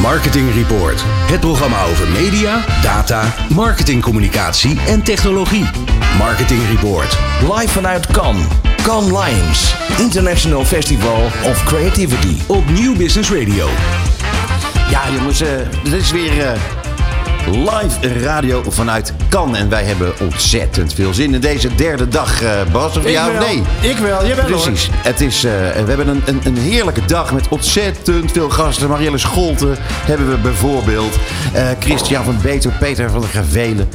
Marketing Report. Het programma over media, data, marketingcommunicatie en technologie. Marketing Report. Live vanuit Cannes. Cannes Lions. International Festival of Creativity. Op New Business Radio. Ja, jongens, uh, dit is weer uh, live radio vanuit Cannes. En wij hebben ontzettend veel zin in deze derde dag, uh, Bas. Of Ik ja of wel. nee? Ik wel, jawel hoor. Precies. Het is, uh, we hebben een, een, een heerlijke dag met ontzettend veel gasten. Marielle Scholte hebben we bijvoorbeeld. Uh, Christian van Beter, Peter van der Gravelen.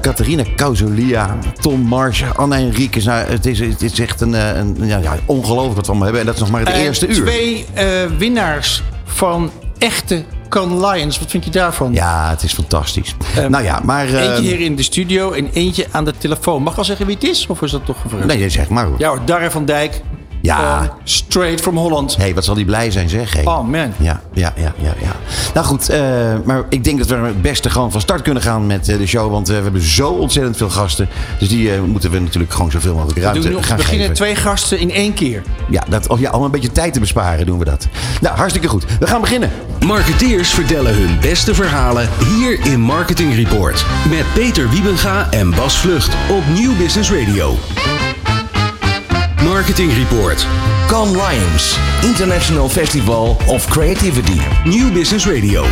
Catharina Causolia. Tom Mars, Anna Henriques. Nou, het, is, het is echt een, een ja, ja, ongelooflijk wat we allemaal hebben. En dat is nog maar het Eh, eerste uur. Twee eh, winnaars van echte Cannes Lions. Wat vind je daarvan? Ja, het is fantastisch. Ehm, nou ja, maar... uh, Eentje hier in de studio en eentje aan de telefoon. Mag ik wel zeggen wie het is? Of is dat toch gevraagd? Nee, zeg maar. Ja hoor, Darre van Dijk. Ja. Uh, straight from Holland. Hé, hey, wat zal die blij zijn, zeg. Hey. Oh man. Ja, ja, ja, ja. ja. Nou goed, uh, maar ik denk dat we het beste gewoon van start kunnen gaan met uh, de show. Want uh, we hebben zo ontzettend veel gasten. Dus die moeten we natuurlijk gewoon zoveel mogelijk ruimte we doen, gaan We beginnen geven. twee gasten in één keer. Ja, dat, oh, ja, om een beetje tijd te besparen doen we dat. Nou, hartstikke goed. We gaan beginnen. Marketeers vertellen hun beste verhalen hier in Marketing Report. Met Peter Wiebenga en Bas Vlucht op New Business Radio. Marketing Report. Cannes Lions. International Festival of Creativity. New Business Radio.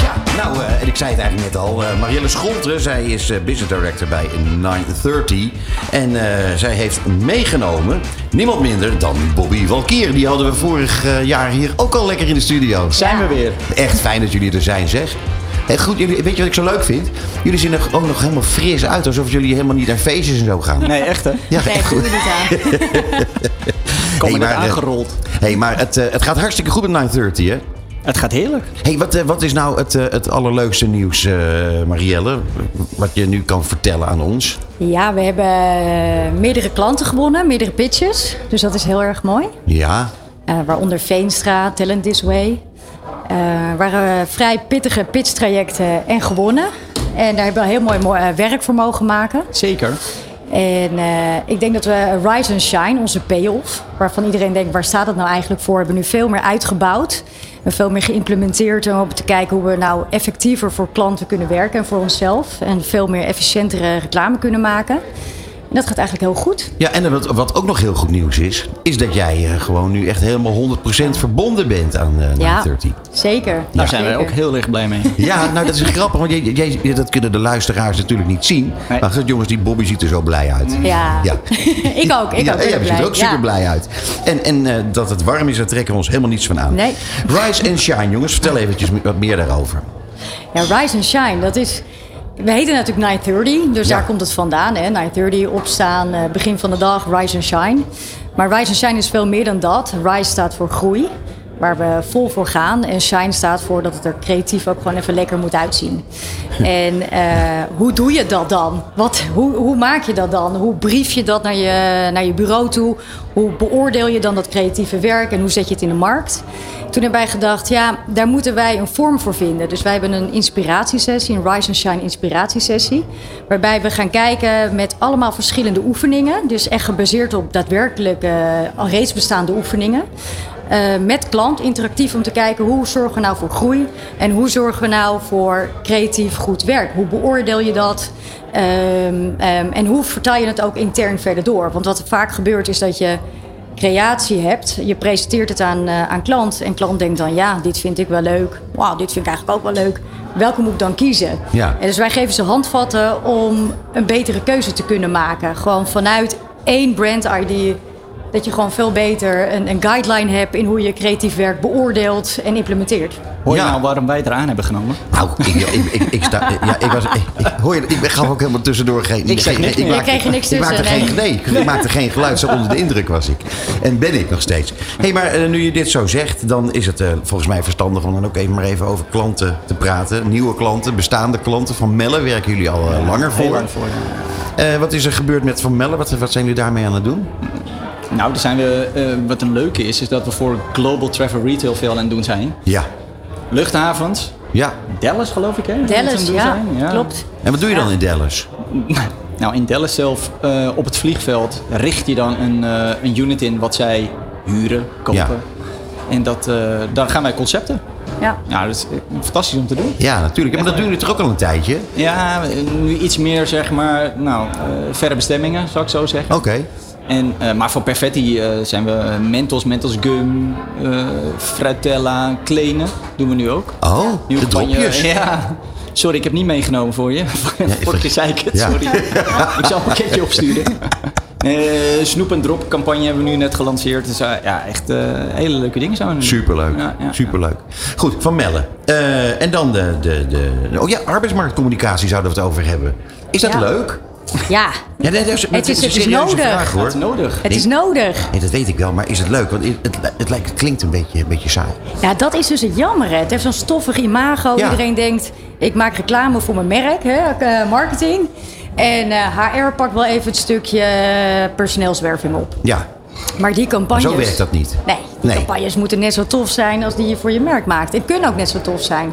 Ja, nou, en ik zei het eigenlijk net al. Uh, Marielle Scholte, zij is uh, business director bij 930. En zij heeft meegenomen niemand minder dan Bobby Valkier. Die hadden we vorig jaar hier ook al lekker in de studio. Zijn we weer. Echt fijn dat jullie er zijn, zeg. Hey, goed, jullie, weet je wat ik zo leuk vind? Jullie zien er ook nog helemaal fris uit. Alsof jullie helemaal niet naar feestjes en zo gaan. Nee, echt hè? Ja, Nee, echt goed. niet aan. Kom Hey, maar, aangerold. hey, maar het, uh, het gaat hartstikke goed met 930, hè? Het gaat heerlijk. hey, wat, uh, wat is nou het, uh, het allerleukste nieuws, Marielle? Wat je nu kan vertellen aan ons? Ja, we hebben meerdere klanten gewonnen, meerdere pitches. Dus dat is heel erg mooi. Ja. waaronder Veenstra, Talent This Way. Uh, waren vrij pittige pitchtrajecten en gewonnen. En daar hebben we heel mooi, mooi werk voor mogen maken. Zeker. En uh, ik denk dat we Rise and Shine, onze payoff, waarvan iedereen denkt, waar staat dat nou eigenlijk voor, hebben nu veel meer uitgebouwd. Veel meer geïmplementeerd om te kijken hoe we nou effectiever voor klanten kunnen werken en voor onszelf. En veel meer efficiëntere reclame kunnen maken. Dat gaat eigenlijk heel goed. Ja, en wat, wat ook nog heel goed nieuws is, is dat jij uh, gewoon nu echt helemaal 100% verbonden bent aan uh, ja, 930. Zeker. Daar ja, zijn wij ook heel erg blij mee. Ja, nou dat is grappig, want jij, jij, dat kunnen de luisteraars natuurlijk niet zien. Nee. Maar goed, jongens, die Bobby ziet er zo blij uit. Ja, ja. ik ook. Ik ja, ook je ziet er ook super blij uit. En, en uh, dat het warm is, daar trekken we ons helemaal niets van aan. Nee. Rise and Shine, jongens, vertel eventjes wat meer daarover. Ja, Rise and Shine, dat is... We heten natuurlijk 930, dus Ja. daar komt het vandaan. Hè? 930, opstaan, eh, begin van de dag, Rise and Shine. Maar Rise and Shine is veel meer dan dat. Rise staat voor groei, waar we vol voor gaan. En Shine staat voor dat het er creatief ook gewoon even lekker moet uitzien. En eh, hoe doe je dat dan? Wat, hoe, hoe maak je dat dan? Hoe brief je dat naar je, naar je bureau toe? Hoe beoordeel je dan dat creatieve werk en hoe zet je het in de markt? Toen hebben wij gedacht, ja, daar moeten wij een vorm voor vinden. Dus wij hebben een inspiratiesessie, een Rise and Shine inspiratiesessie. Waarbij we gaan kijken met allemaal verschillende oefeningen. Dus echt gebaseerd op daadwerkelijk uh, al reeds bestaande oefeningen. Uh, met klant interactief om te kijken hoe zorgen we nou voor groei en hoe zorgen we nou voor creatief goed werk. Hoe beoordeel je dat um, um, en hoe vertaal je het ook intern verder door? Want wat er vaak gebeurt is dat je creatie hebt, je presenteert het aan, uh, aan klant en klant denkt dan ja, dit vind ik wel leuk, wauw, dit vind ik eigenlijk ook wel leuk. Welke moet ik dan kiezen? Ja. En dus wij geven ze handvatten om een betere keuze te kunnen maken. Gewoon vanuit één brand ID dat je gewoon veel beter een, een guideline hebt in hoe je creatief werk beoordeelt en implementeert. Hoor je Ja. nou waarom wij het eraan hebben genomen? Nou, ik, ik, ik, ik sta, ja, ik was, ik, ik- hoor je, ik gaf ook helemaal tussendoor geen... Ik geen- ik maakte- Je kreeg er niks Ik maakte tussen, geen, nee, ik maakte geen geluid, zo onder de indruk was ik. En ben ik nog steeds. Hé, hey, maar eh, nu je dit zo zegt, dan is het eh, volgens mij verstandig om dan ook even maar even over klanten te praten. Nieuwe klanten, bestaande klanten. Van Melle werken jullie al eh, langer Heel voor. lang voor. Eh, wat is er gebeurd met Van Melle? Wat, wat zijn jullie daarmee aan het doen? Nou, daar zijn we, eh, wat een leuke is, is dat we voor Global Travel Retail veel aan het doen zijn. Ja, Luchthavens, ja. Dallas geloof ik hè? Dallas, ja, zijn. klopt. En wat doe je dan in Dallas? Nou, in Dallas zelf, eh, op het vliegveld, richt je dan een, eh, een unit in wat zij huren, kopen. Ja. En dat, eh, daar gaan wij concepten. Ja. Ja, dat is fantastisch om te doen. Ja, natuurlijk. Ja, maar dat doen jullie toch ook al een tijdje? Ja, nu iets meer zeg maar, nou, eh, verre bestemmingen, zou ik zo zeggen. Oké. En, eh, maar voor Perfetti eh, zijn we eh, Mentos, Mentos Gum, eh Fratella, Klenen doen we nu ook. Oh, Nieuwe de campagne. dropjes. Ja. Sorry, ik heb niet meegenomen voor je. Vorige keer zei ik het, Ja. sorry. ik zal een pakketje opsturen. Eh snoep en drop campagne hebben we nu net gelanceerd. Dus ja, echt eh, hele leuke dingen zijn we nu. Superleuk. Ja, ja, Superleuk. Goed, Van Melle. Eh, en dan de, de, de... Oh ja, arbeidsmarktcommunicatie zouden we het over hebben. Is dat Ja. leuk? Ja, Ja, nee, dat is, Het is- het is nodig. vraag hoor. Dat is nodig. het is nodig. Nee, dat weet ik wel, maar is het leuk? Want het, het, het, lijkt- het klinkt een beetje, een beetje saai. Ja, dat is dus het jammer. hè. Het heeft zo'n stoffig imago. Ja. Iedereen denkt, ik maak reclame voor mijn merk, hè, eh, marketing. En eh, HR pakt wel even het stukje eh, personeelswerving op. Ja, Maar die campagnes... zo werkt dat niet. Nee, die Nee. campagnes moeten net zo tof zijn als die je voor je merk maakt. En kunnen ook net zo tof zijn.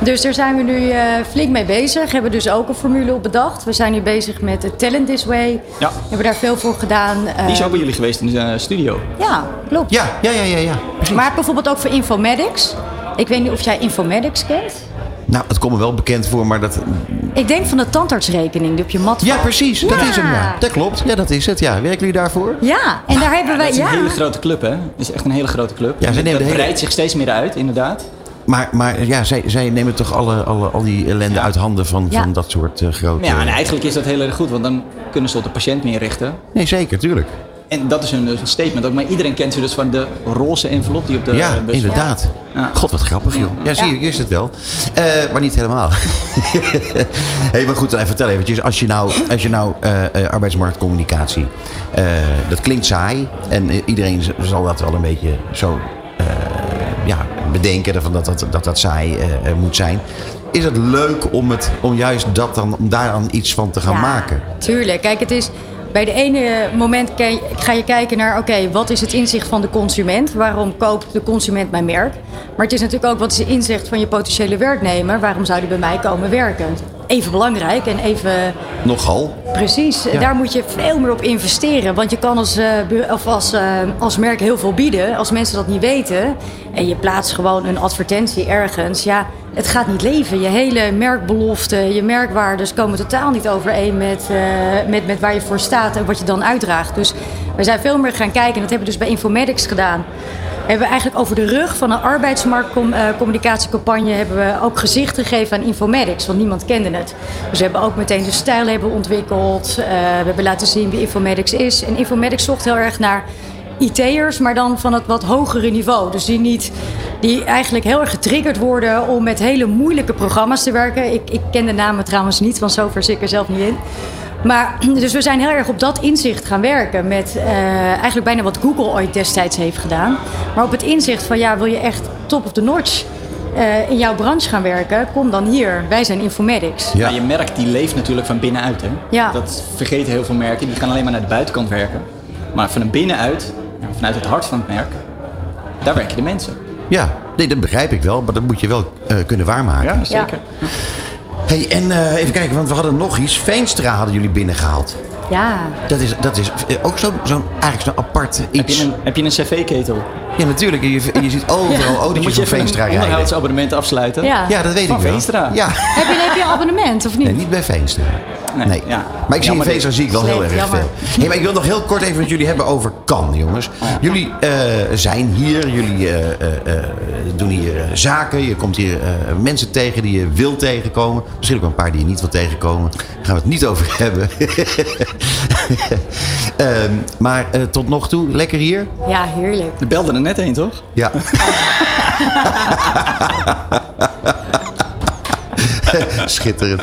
Dus daar zijn we nu eh, flink mee bezig. Hebben dus ook een formule op bedacht. We zijn nu bezig met het Talent This Way. Ja. Hebben daar veel voor gedaan. Eh, Die is ook bij jullie geweest in de eh, studio. Ja, klopt. Ja, ja, ja, ja. ja. Precies. Maar bijvoorbeeld ook voor Informatics. Ik weet niet of jij Informatics kent. Nou, het komt me wel bekend voor, maar dat... Ik denk van de tandartsrekening die op je mat Ja, precies. Dat is hem, ja. Dat klopt. Ja, dat is het. Ja, werken jullie daarvoor? Ja, en daar hebben Ja, wij... dat is een Ja, hele grote club, hè? Dat is echt een hele grote club. Ja, zij nemen dat de hele- breidt zich steeds meer uit, inderdaad. Maar, maar ja, zij, zij nemen toch alle, alle, al die ellende uit handen van, Ja. van dat soort eh, grote... Ja, en eigenlijk is dat heel erg goed, want dan kunnen ze tot de patiënt meer richten. Nee, zeker, tuurlijk. En dat is een statement ook. Maar iedereen kent ze dus van de roze envelop die op de ja, eh, bus inderdaad. Ja. God, wat grappig, joh. Ja, zie je, is het wel. Eh, maar niet helemaal. hey, maar goed, dan vertel eventjes. Als je nou, als je nou eh, eh, arbeidsmarktcommunicatie... eh, dat klinkt saai. En eh, iedereen zal dat wel een beetje zo eh, bedenken... Van dat, dat, dat dat saai eh, eh, moet zijn. Is het leuk om, het, om juist dat dan, om daaraan iets van te gaan Ja, maken? Tuurlijk. Kijk, het is... Bij de ene moment ga je kijken naar, oké, wat is het inzicht van de consument? Waarom koopt de consument mijn merk? Maar het is natuurlijk ook, wat is het inzicht van je potentiële werknemer? Waarom zou die bij mij komen werken? Even belangrijk en even Nogal. Precies, daar moet je veel meer op investeren. Want je kan als, eh, of als, eh, als merk heel veel bieden. Als mensen dat niet weten en je plaatst gewoon een advertentie ergens. Ja, het gaat niet leven. Je hele merkbelofte, je merkwaardes komen totaal niet overeen met, eh, met, met waar je voor staat en wat je dan uitdraagt. Dus we zijn veel meer gaan kijken en dat hebben we dus bij Informatics gedaan. Hebben we eigenlijk over de rug van een arbeidsmarktcommunicatiecampagne hebben we ook gezicht gegeven aan Informatics, want niemand kende het. Dus we hebben ook meteen de stijl ontwikkeld. Eh, we hebben laten zien wie Informatics is. En Informatics zocht heel erg naar IT'ers, maar dan van het wat hogere niveau. Dus die, niet, die eigenlijk heel erg getriggerd worden om met hele moeilijke programma's te werken. Ik, ik ken de namen trouwens niet, want zover zit ik er zelf niet in. Maar, dus we zijn heel erg op dat inzicht gaan werken. Met eh, eigenlijk bijna wat Google ooit destijds heeft gedaan. Maar op het inzicht van ja, wil je echt top of the notch eh, in jouw branche gaan werken? Kom dan hier. Wij zijn Informatics. Ja. Ja. je merk die leeft natuurlijk van binnenuit. Hè? Ja. Dat vergeten heel veel merken. Die gaan alleen maar naar de buitenkant werken. Maar van binnenuit, ja, vanuit het hart van het merk, daar werken de mensen. Ja, nee, dat begrijp ik wel. Maar dat moet je wel eh, kunnen waarmaken. zeker. Hey, en eh, even kijken, want we hadden nog iets. Veenstra hadden jullie binnengehaald. Ja. Dat is, dat is eh, ook zo'n zo'n eigenlijk zo'n apart Heb iets. je een, heb je een cv-ketel? Ja, natuurlijk. Je, je ziet overal Dan autootjes moet je van Veenstra een rijden. onderhoudsabonnement afsluiten. Ja. Ja, dat weet Van ik wel. Veenstra. Ja, Heb, je, heb je een abonnement of niet? nee, niet bij Veenstra. Nee. Nee, ja. Maar ik zie in Jammer Veenstra zie ik wel heel erg jammer. veel. Hey, maar ik wil nog heel kort even met jullie hebben over Kan, jongens. Jullie eh, zijn hier, jullie eh, eh, eh, doen hier zaken. Je komt hier eh, mensen tegen die je wil tegenkomen. Misschien ook wel een paar die je niet wil tegenkomen. Daar gaan we het niet over hebben. Ehm, maar eh, tot nog toe, lekker hier? Ja, heerlijk. Er belde er net één, toch? Ja. Schitterend.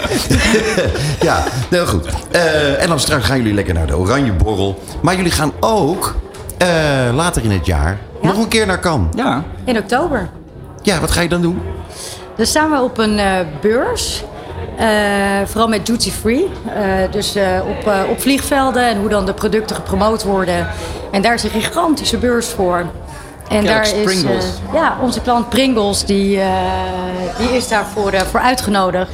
ja, heel goed. Eh, en dan straks gaan jullie lekker naar de Oranje Borrel. Maar jullie gaan ook eh, later in het jaar nog een keer naar Cannes. Ja. In oktober. Ja, wat ga je dan doen? Dan staan we op een eh, beurs. Eh, vooral met duty free. Eh, dus eh, op, op vliegvelden en hoe dan de producten gepromoot worden. En daar is een gigantische beurs voor. En Kellogg's daar is Pringles. eh, ja, onze klant Pringles, die, eh, die is daarvoor eh, voor uitgenodigd.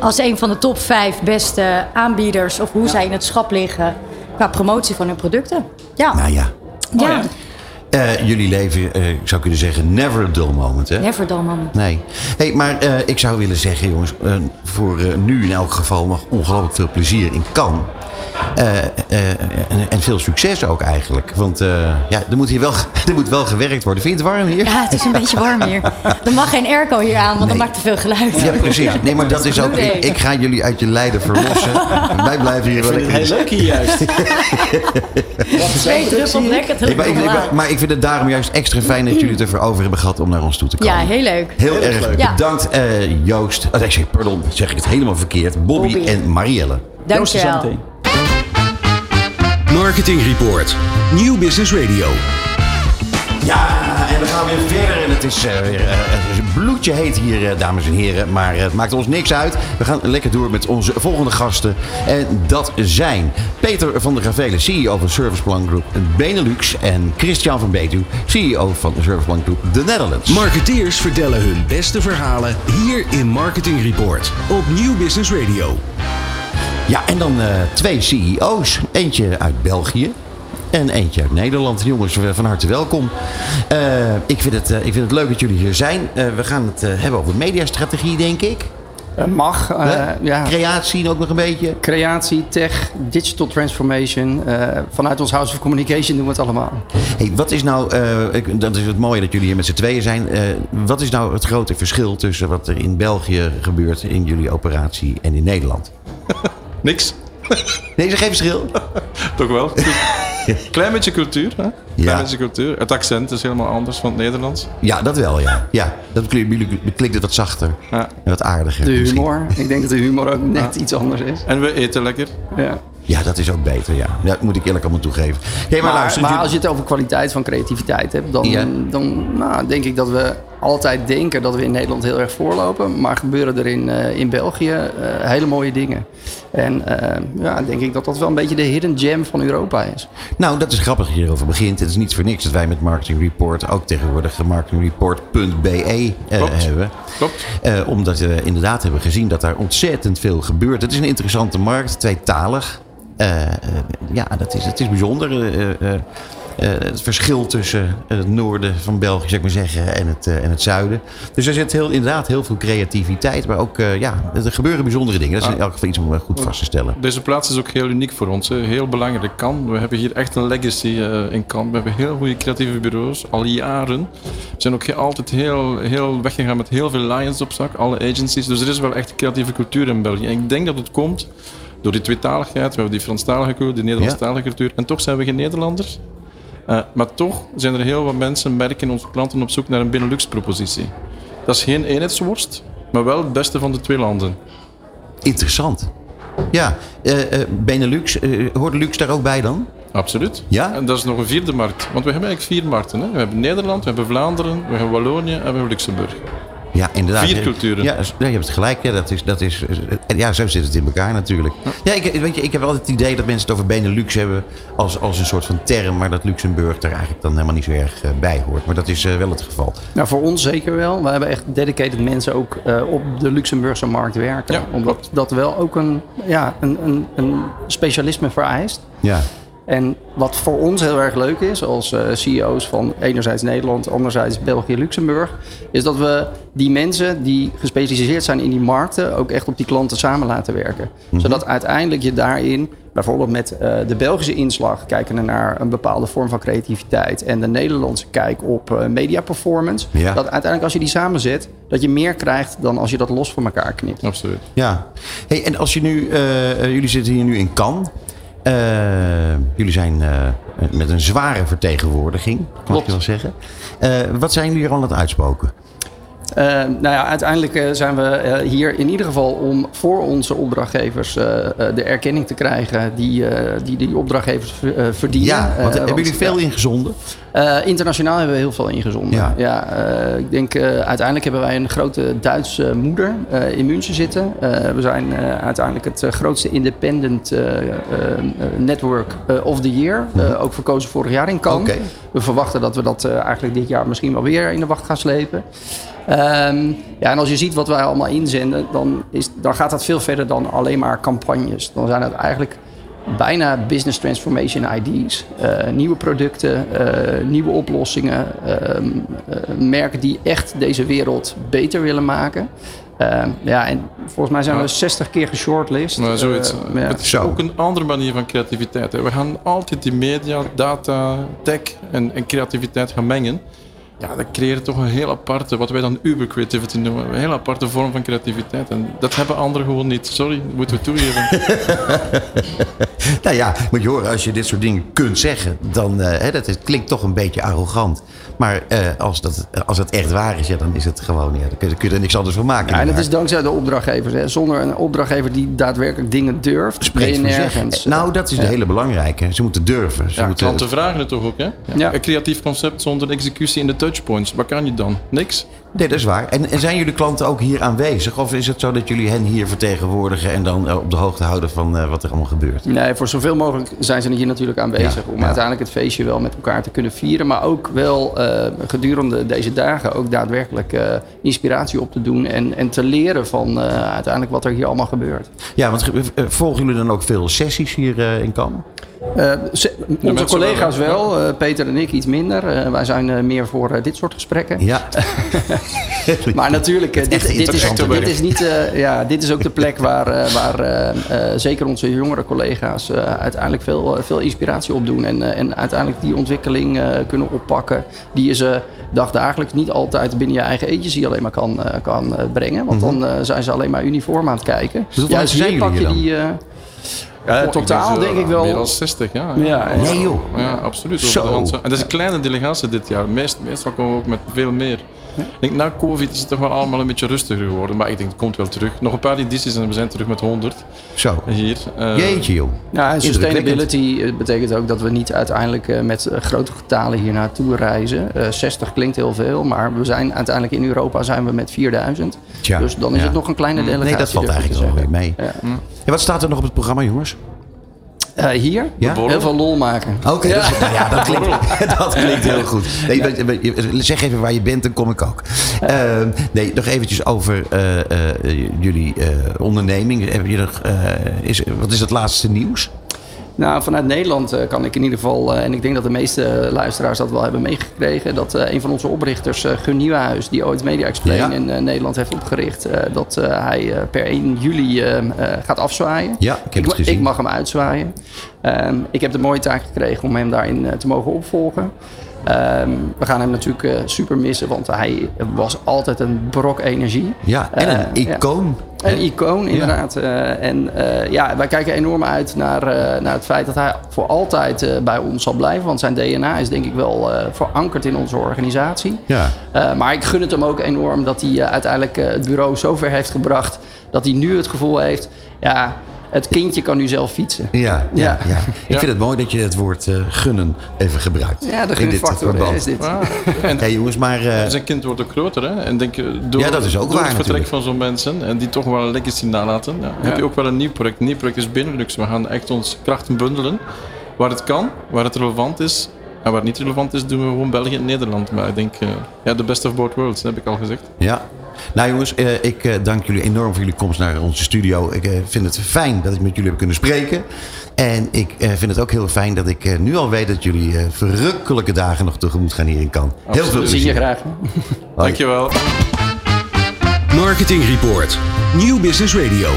Als een van de top vijf beste aanbieders of hoe zij in het schap liggen qua promotie van hun producten. Ja, Nou ja, Oh, ja. eh, jullie leven, eh, ik zou kunnen zeggen, never a dull moment, hè? never done man. Nee. Hey, maar eh, ik zou willen zeggen, jongens, eh, voor nu in elk geval nog ongelooflijk veel plezier in Cannes. Eh, eh, en, en veel succes ook eigenlijk. Want eh, ja, er moet hier wel, er moet wel gewerkt worden. Vind je het warm hier? Ja, het is een beetje warm hier. Er mag geen airco hier aan, want Nee. dan maakt te veel geluid. Ja, precies. Nee, maar dat is ook. Ik, ik ga jullie uit je lijden verlossen. Wij blijven hier Ik wel vind het lekker. heel leuk hier juist. Twee druppels lekker maar, ik, terug. ik- maar ik vind het daarom juist extra fijn dat jullie het ervoor over hebben gehad om naar ons toe te komen. Ja, heel leuk. Heel erg Ja. bedankt, eh, Joost. Oh, nee, zeg, pardon, zeg ik het helemaal verkeerd. Bobby, Bobby. en Marielle. Zo Dankjewel. meteen. Marketing Report. Nieuw Business Radio. Ja, en we gaan weer verder. En het is eh, weer is bloedje heet hier, eh, dames en heren. Maar het maakt ons niks uit. We gaan lekker door met onze volgende gasten. En dat zijn Peter van der Gravelen, CEO van Serviceplan Group Benelux. En Christian van Betuw, CEO van Serviceplan Group The Netherlands. Marketeers vertellen hun beste verhalen hier in Marketing Report op Nieuw Business Radio. Ja, en dan eh, twee CEO's. Eentje uit België. En eentje uit Nederland. Jongens, eh, van harte welkom. Eh, ik, vind het, ik vind het leuk dat jullie hier zijn. We gaan het hebben over mediastrategie, denk ik. Mag, ja. Creatie ook nog een beetje. Creatie, tech, digital transformation. vanuit ons House of Communication doen we het allemaal. Hey, wat is nou, ik- dat is het mooie dat jullie hier met z'n tweeën zijn. Wat is nou het grote verschil tussen wat er in België gebeurt in jullie operatie en in Nederland? Niks. Nee, is er geen verschil? Toch wel? Klein beetje cultuur, hè? Klein Ja. beetje cultuur. Het accent is helemaal anders van het Nederlands. Ja, dat wel, ja. Ja, dat klinkt, jullie- klinkt het wat zachter Ja. en wat aardiger. De misschien. humor. Ik denk dat de humor ook net iets anders is. En we eten lekker. Ja. Ja, dat is ook beter, ja. Dat moet ik eerlijk allemaal toegeven. Hey, maar, Maar, luister, maar jullie- als je het over kwaliteit van creativiteit hebt, dan, Ja. dan nou, denk ik dat we altijd denken dat we in Nederland heel erg voorlopen. Maar gebeuren er in, eh, in België eh, hele mooie dingen. En eh, ja, denk ik dat dat wel een beetje de hidden gem van Europa is. Nou, dat is grappig dat je hierover begint. Het is niet voor niks dat wij met Marketing Report ook tegenwoordig marketingreport.be eh, Klopt. hebben. Klopt. Eh, omdat we inderdaad hebben gezien dat daar ontzettend veel gebeurt. Het is een interessante markt, tweetalig. Ja, dat is, het is bijzonder. Eh, het verschil tussen het noorden van België, zou ik maar zeggen, en het, eh, en het zuiden. Dus er zit heel, inderdaad heel veel creativiteit. Maar ook, eh, ja, er gebeuren bijzondere dingen. Dat is in elk geval iets om goed vast te stellen. Deze plaats is ook heel uniek voor ons. Hè. Heel belangrijk. Kan. We hebben hier echt een legacy in Cannes. We hebben heel goede creatieve bureaus, al jaren. We zijn ook altijd heel, heel weggegaan met heel veel lions op zak, alle agencies. Dus er is wel echt creatieve cultuur in België. En ik denk dat het komt door die tweetaligheid. We hebben die Franstalige cultuur, die Nederlandstalige cultuur. En toch zijn we geen Nederlanders. Eh, maar toch zijn er heel wat mensen, merken onze klanten op zoek naar een Benelux-propositie. Dat is geen eenheidsworst, maar wel het beste van de twee landen. Interessant. Ja, eh, Benelux, hoort Lux daar ook bij dan? Absoluut. Ja? En dat is nog een vierde markt. Want we hebben eigenlijk vier markten. Hè? We hebben Nederland, we hebben Vlaanderen, we hebben Wallonië en we hebben Luxemburg. Ja, inderdaad. Vier culturen. Ja, ja, je hebt het gelijk. Ja, dat is, dat is, ja, zo zit het in elkaar natuurlijk. Ja, ik, weet je, ik heb altijd het idee dat mensen het over Benelux hebben als, als een soort van term, maar dat Luxemburg er eigenlijk dan helemaal niet zo erg eh, bij hoort. Maar dat is eh, wel het geval. Nou, voor ons zeker wel. We hebben echt dedicated mensen ook eh, op de Luxemburgse markt werken. Ja, omdat dat wel ook een, ja, een, een, een specialisme vereist. Ja, En wat voor ons heel erg leuk is, als eh, CEO's van enerzijds Nederland, anderzijds België, Luxemburg, is dat we die mensen die gespecialiseerd zijn in die markten ook echt op die klanten samen laten werken. Zodat uiteindelijk je daarin, bijvoorbeeld met eh, de Belgische inslag, kijken naar een bepaalde vorm van creativiteit en de Nederlandse kijk op eh, media performance, Ja. dat uiteindelijk als je die samenzet, dat je meer krijgt dan als je dat los van elkaar knipt. Absoluut. ja. Hey, en als je nu, jullie zitten hier nu in Cannes. Eh, jullie zijn eh, met een zware vertegenwoordiging, kan ik Klopt. wel zeggen. Eh, wat zijn jullie er al aan het uitspoken? Eh, nou ja, uiteindelijk eh, zijn we eh, hier in ieder geval om voor onze opdrachtgevers de erkenning te krijgen die die, die opdrachtgevers verdienen. Ja, want hebben jullie veel ingezonden? internationaal hebben we heel veel ingezonden. Ja. ik denk uiteindelijk hebben wij een grote Duitse moeder in München zitten. We zijn uiteindelijk het grootste independent network of the year. Eh, ook verkozen vorig jaar in Cannes. We verwachten dat we dat eigenlijk dit jaar misschien wel weer in de wacht gaan slepen. Ehm, ja, en als je ziet wat wij allemaal inzenden, dan, is, dan gaat dat veel verder dan alleen maar campagnes. Dan zijn het eigenlijk bijna business transformation ID's. eh, nieuwe producten, eh, nieuwe oplossingen. ehm, eh, merken die echt deze wereld beter willen maken. Ehm, ja, en volgens mij zijn we Ja. 60 keer geshortlist. Maar zoiets. Ja. Het is ook een andere manier van creativiteit. Hè. We gaan altijd die media, data, tech en, en creativiteit gaan mengen. Ja, dat creëert toch een heel aparte, wat wij dan uber creativity noemen, een heel aparte vorm van creativiteit. En dat hebben anderen gewoon niet. Sorry, dat moeten we toegeven. Nou ja, moet je horen, als je dit soort dingen kunt zeggen, dan eh, hè, dat, het klinkt toch een beetje arrogant. Maar eh, als, dat, als het echt waar is, ja, dan is het gewoon, ja, dan kun je, kun je er niks anders van maken. Ja, en het is dankzij de opdrachtgevers. Hè. Zonder een opdrachtgever die daadwerkelijk dingen durft, Spreekt nergens. Nou, dat is de hele belangrijke. Ze moeten durven. Ze Ja, moeten, klanten vragen het toch ook, hè? Ja. Een creatief concept zonder executie in de touchpoints. Wat kan je dan? Niks? Nee, dat is waar. En, en zijn jullie klanten ook hier aanwezig? Of is het zo dat jullie hen hier vertegenwoordigen en dan eh, op de hoogte houden van eh, wat er allemaal gebeurt? Nee, voor zoveel mogelijk zijn ze hier natuurlijk aanwezig. Ja, om ja. uiteindelijk het feestje wel met elkaar te kunnen vieren. Maar ook wel eh, gedurende deze dagen ook daadwerkelijk eh, inspiratie op te doen. En, en te leren van eh, uiteindelijk wat er hier allemaal gebeurt. Ja, want volgen jullie dan ook veel sessies hier eh, in? Eh, ze- onze collega's wel, wel, eh, Peter en ik iets minder. Eh, wij zijn eh, meer voor dit soort gesprekken. Ja. Maar natuurlijk, eh, dit, dit, is, dit is niet, eh, ja, dit is ook de plek waar, eh, waar eh, eh, zeker onze jongere collega's eh, uiteindelijk veel, veel inspiratie opdoen. En, en uiteindelijk die ontwikkeling eh, kunnen oppakken. Die je ze dagdagelijks niet altijd binnen je eigen agency alleen maar kan, eh, kan eh, brengen. Want dan eh, zijn ze alleen maar uniform aan het kijken. Mhm. Hier jullie pak je die... eh, ja, totaal denk ik wel... Meer dan 60, ja. Ja, ja. Nee joh. Ja, absoluut. Zo. En dat is een kleine delegatie dit jaar. Meest, meestal komen we ook met veel meer. Ik denk, na COVID is het toch wel allemaal een beetje rustiger geworden. Maar ik denk, het komt wel terug. Nog een paar edities en we zijn terug met 100 Zo. hier. Eh, Jeetje joh. Ja, en sustainability eh, betekent ook dat we niet uiteindelijk eh, met grote getalen hier naartoe reizen. Eh 60 klinkt heel veel, maar we zijn uiteindelijk in Europa zijn we met 4000. Tja, dus dan is ja. het nog een kleine delegatie. Nee, dat valt eigenlijk wel weer mee. Ja. En wat staat er nog op het programma, jongens? Eh, hier? Ja? Heel veel lol maken. Oké, Ja. dat, is- ja, dat, klinkt, dat klinkt heel goed. Nee, zeg even waar je bent, dan kom ik ook. Eh, nee, nog eventjes over eh, eh, jullie onderneming. Heb je nog, is, wat is het laatste nieuws? Nou, vanuit Nederland eh, kan ik in ieder geval, eh, en ik denk dat de meeste luisteraars dat wel hebben meegekregen, dat eh, een van onze oprichters, Gun Nieuwenhuis, die ooit Media Explain Ja. in Nederland heeft opgericht, dat hij per 1 juli gaat afzwaaien. Ja, ik heb het gezien. ik mag hem uitzwaaien. Ehm, ik heb de mooie taak gekregen om hem daarin te mogen opvolgen. Ehm, we gaan hem natuurlijk eh, super missen, want hij was altijd een brok energie. Ja, en een Eh, ja. icoon. Een icoon, inderdaad. Eh, en ja, wij kijken enorm uit naar, naar het feit dat hij voor altijd bij ons zal blijven. Want zijn DNA is denk ik wel verankerd in onze organisatie. Ja. Maar ik gun het hem ook enorm dat hij uiteindelijk het bureau zover heeft gebracht. Dat hij nu het gevoel heeft, ja, het kindje kan nu zelf fietsen. Ja, ja, Ja. ja. Ik vind het mooi dat je het woord eh, gunnen even gebruikt. Ja, de dit gunfactor is dit. ah, en Hey, jongens, maar eh, zijn kind wordt ook groter, hè? En denk, door, Ja, dat is ook door waar het vertrek natuurlijk. van zo'n mensen en die toch wel een legacy nalaten, ja, heb je ook wel een nieuw project. Een nieuw project is Benelux. We gaan echt ons krachten bundelen. Waar het kan, waar het relevant is. En waar het niet relevant is, doen we gewoon België en Nederland. Maar ik denk, eh, ja, the best of both worlds, dat heb ik al gezegd. Ja. Nou jongens, eh, ik eh, dank jullie enorm voor jullie komst naar onze studio. Ik eh, vind het fijn dat ik met jullie heb kunnen spreken. En ik eh, vind het ook heel fijn dat ik eh, nu al weet dat jullie eh, verrukkelijke dagen nog tegemoet gaan hier in Cannes. Heel veel Absoluut. Zie je plezier. graag. Dankjewel. Marketing Report. Nieuw Business Radio.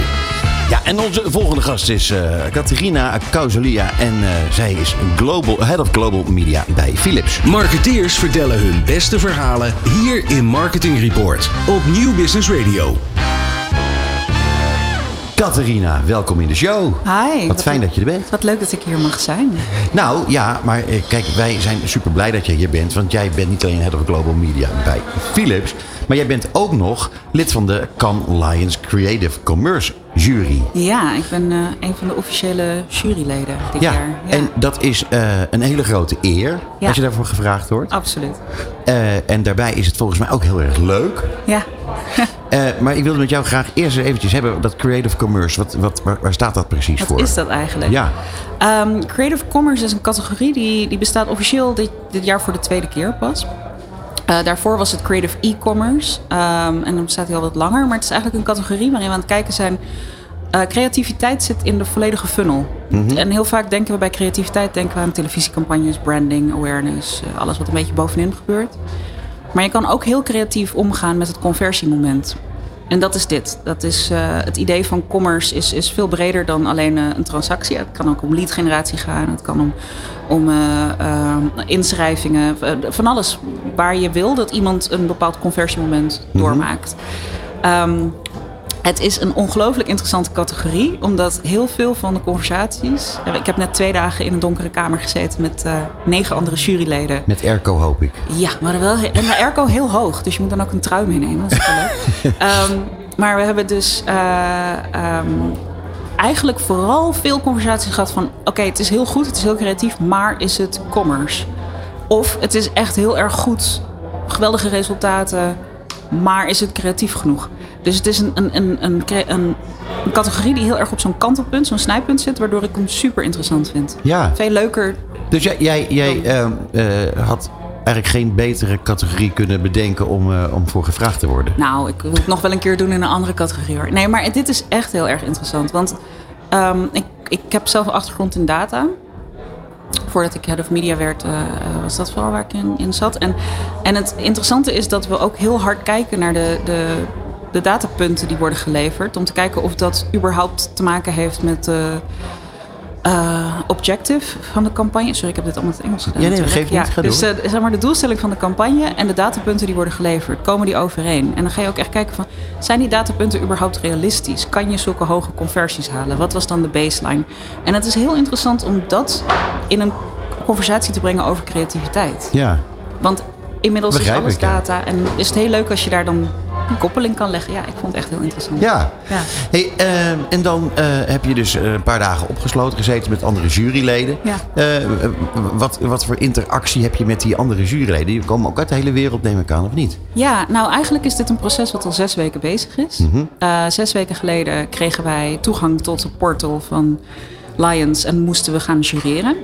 Ja, en onze volgende gast is eh Caterina Causalia. En eh, zij is global, Head of Global Media bij Philips. Marketeers vertellen hun beste verhalen hier in Marketing Report op Nieuw Business Radio. Catharina, welkom in de show. Hi. Wat fijn dat je er bent. Wat leuk dat ik hier mag zijn. Nou ja, maar eh, kijk, wij zijn super blij dat je hier bent. Want jij bent niet alleen Head of Global Media bij Philips. Maar jij bent ook nog lid van de Cannes Lions Creative Commerce Jury. Ja, ik ben eh, een van de officiële juryleden dit Ja, jaar. Ja, en dat is eh, een hele grote eer Ja. als je daarvoor gevraagd wordt. absoluut. En daarbij is het volgens mij ook heel erg leuk. Ja. Eh, maar ik wilde met jou graag eerst eventjes hebben dat creative commerce. Wat, wat, waar, waar staat dat precies Wat voor? is dat eigenlijk? Ja, Ehm, creative Commerce is een categorie die, die bestaat officieel dit, dit jaar voor de tweede keer pas. Eh, daarvoor was het Creative E-commerce. Ehm, en dan bestaat hij al wat langer. Maar het is eigenlijk een categorie waarin we aan het kijken zijn. eh, creativiteit zit in de volledige funnel. En heel vaak denken we bij creativiteit denken we aan televisiecampagnes, branding, awareness, alles wat een beetje bovenin gebeurt. Maar je kan ook heel creatief omgaan met het conversiemoment. En dat is dit. Dat is, eh, het idee van commerce is, is veel breder dan alleen eh, een transactie. Het kan ook om lead generatie gaan. Het kan om, om eh, inschrijvingen. van alles waar je wil dat iemand een bepaald conversiemoment doormaakt. Ehm, het is een ongelooflijk interessante categorie, omdat heel veel van de conversaties. Ik heb net twee dagen in een donkere kamer gezeten met eh, negen andere juryleden. met Erco hoop ik. Ja, maar wel, en de airco heel hoog, dus je moet dan ook een trui meenemen. Dat is leuk. Ehm, maar we hebben dus eh, ehm, eigenlijk vooral veel conversaties gehad van... oké, het is heel goed, het is heel creatief, maar is het commerce? Of het is echt heel erg goed, geweldige resultaten, maar is het creatief genoeg? Dus het is een, een, een, een, categorie die heel erg op zo'n kantelpunt, zo'n snijpunt zit... waardoor ik hem super interessant vind. Ja, Veel leuker dus jij, jij, jij ehm, eh, had eigenlijk geen betere categorie kunnen bedenken om, eh, om voor gevraagd te worden. Nou, ik wil het nog wel een keer doen in een andere categorie hoor. Nee, maar dit is echt heel erg interessant. Want ehm, ik, ik heb zelf een achtergrond in data. Voordat ik head of media werd, eh, was dat vooral waar ik in, in zat. En, en het interessante is dat we ook heel hard kijken naar de, de, de datapunten die worden geleverd. Om te kijken of dat überhaupt te maken heeft met de eh, objective van de campagne. Sorry, ik heb dit allemaal in het Engels gedaan. Ja, nee, geeft niet. Ga dus eh, zeg maar de doelstelling van de campagne en de datapunten die worden geleverd, komen die overeen? En dan ga je ook echt kijken van, zijn die datapunten überhaupt realistisch? Kan je zulke hoge conversies halen? Wat was dan de baseline? En het is heel interessant om dat in een conversatie te brengen over creativiteit. Ja, Want inmiddels Begrijp is alles ik, ja. data en is het heel leuk als je daar dan een koppeling kan leggen. Ja, ik vond het echt heel interessant. ja. Ja. Hey, ehm, en dan eh, heb je dus eh, een paar dagen opgesloten gezeten met andere juryleden. Ja. Eh, wat, wat voor interactie heb je met die andere juryleden? Die komen ook uit de hele wereld, neem ik aan, of niet? Ja, nou eigenlijk is dit een proces wat al zes weken bezig is. Mhm. Zes weken geleden kregen wij toegang tot de portal van Lions en moesten we gaan jureren.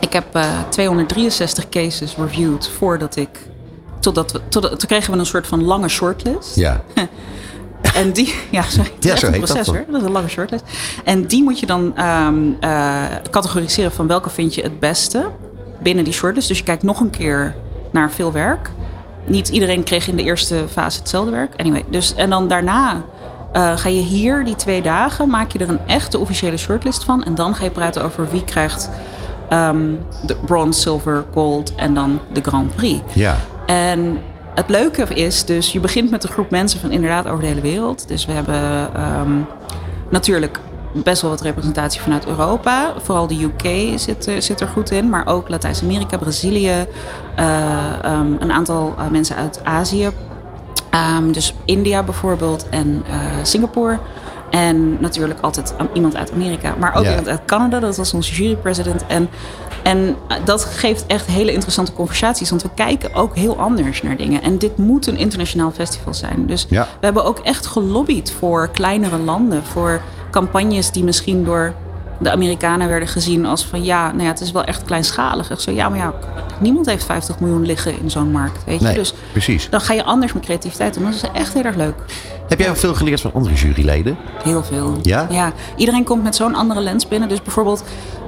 Ik heb eh, 263 cases reviewed voordat ik. Totdat we, toen kregen we een soort van lange shortlist. Ja. En die, ja, sorry, Ja, zo heet dat proces hoor. Dat is een lange shortlist. En die moet je dan ehm, eh, categoriseren van welke vind je het beste binnen die shortlist. Dus je kijkt nog een keer naar veel werk. Niet iedereen kreeg in de eerste fase hetzelfde werk. Anyway, dus, en dan daarna eh, ga je hier die twee dagen, maak je er een echte officiële shortlist van. En dan ga je praten over wie krijgt ehm, de bronze, silver, gold en dan de Grand Prix. Ja. En het leuke is dus, je begint met een groep mensen van inderdaad over de hele wereld. Dus we hebben ehm, natuurlijk best wel wat representatie vanuit Europa. Vooral de UK zit, eh, zit er goed in, maar ook Latijns-Amerika, Brazilië, eh, ehm, een aantal eh, mensen uit Azië. Dus India bijvoorbeeld en Singapore. En natuurlijk altijd iemand uit Amerika, maar ook Ja. iemand uit Canada. Dat was onze jurypresident. En, en dat geeft echt hele interessante conversaties. Want we kijken ook heel anders naar dingen. En dit moet een internationaal festival zijn. Dus Ja. we hebben ook echt gelobbyd voor kleinere landen. Voor campagnes die misschien door de Amerikanen werden gezien als van... ja, nou ja, het is wel echt kleinschalig. Echt zo, ja, maar ja, niemand heeft 50 miljoen liggen in zo'n markt. Weet je? Nee, Dus precies. dan ga je anders met creativiteit doen. Dat is echt heel erg leuk. Heb jij veel geleerd van andere juryleden? Heel veel. Ja? Ja. Iedereen komt met zo'n andere lens binnen. Dus bijvoorbeeld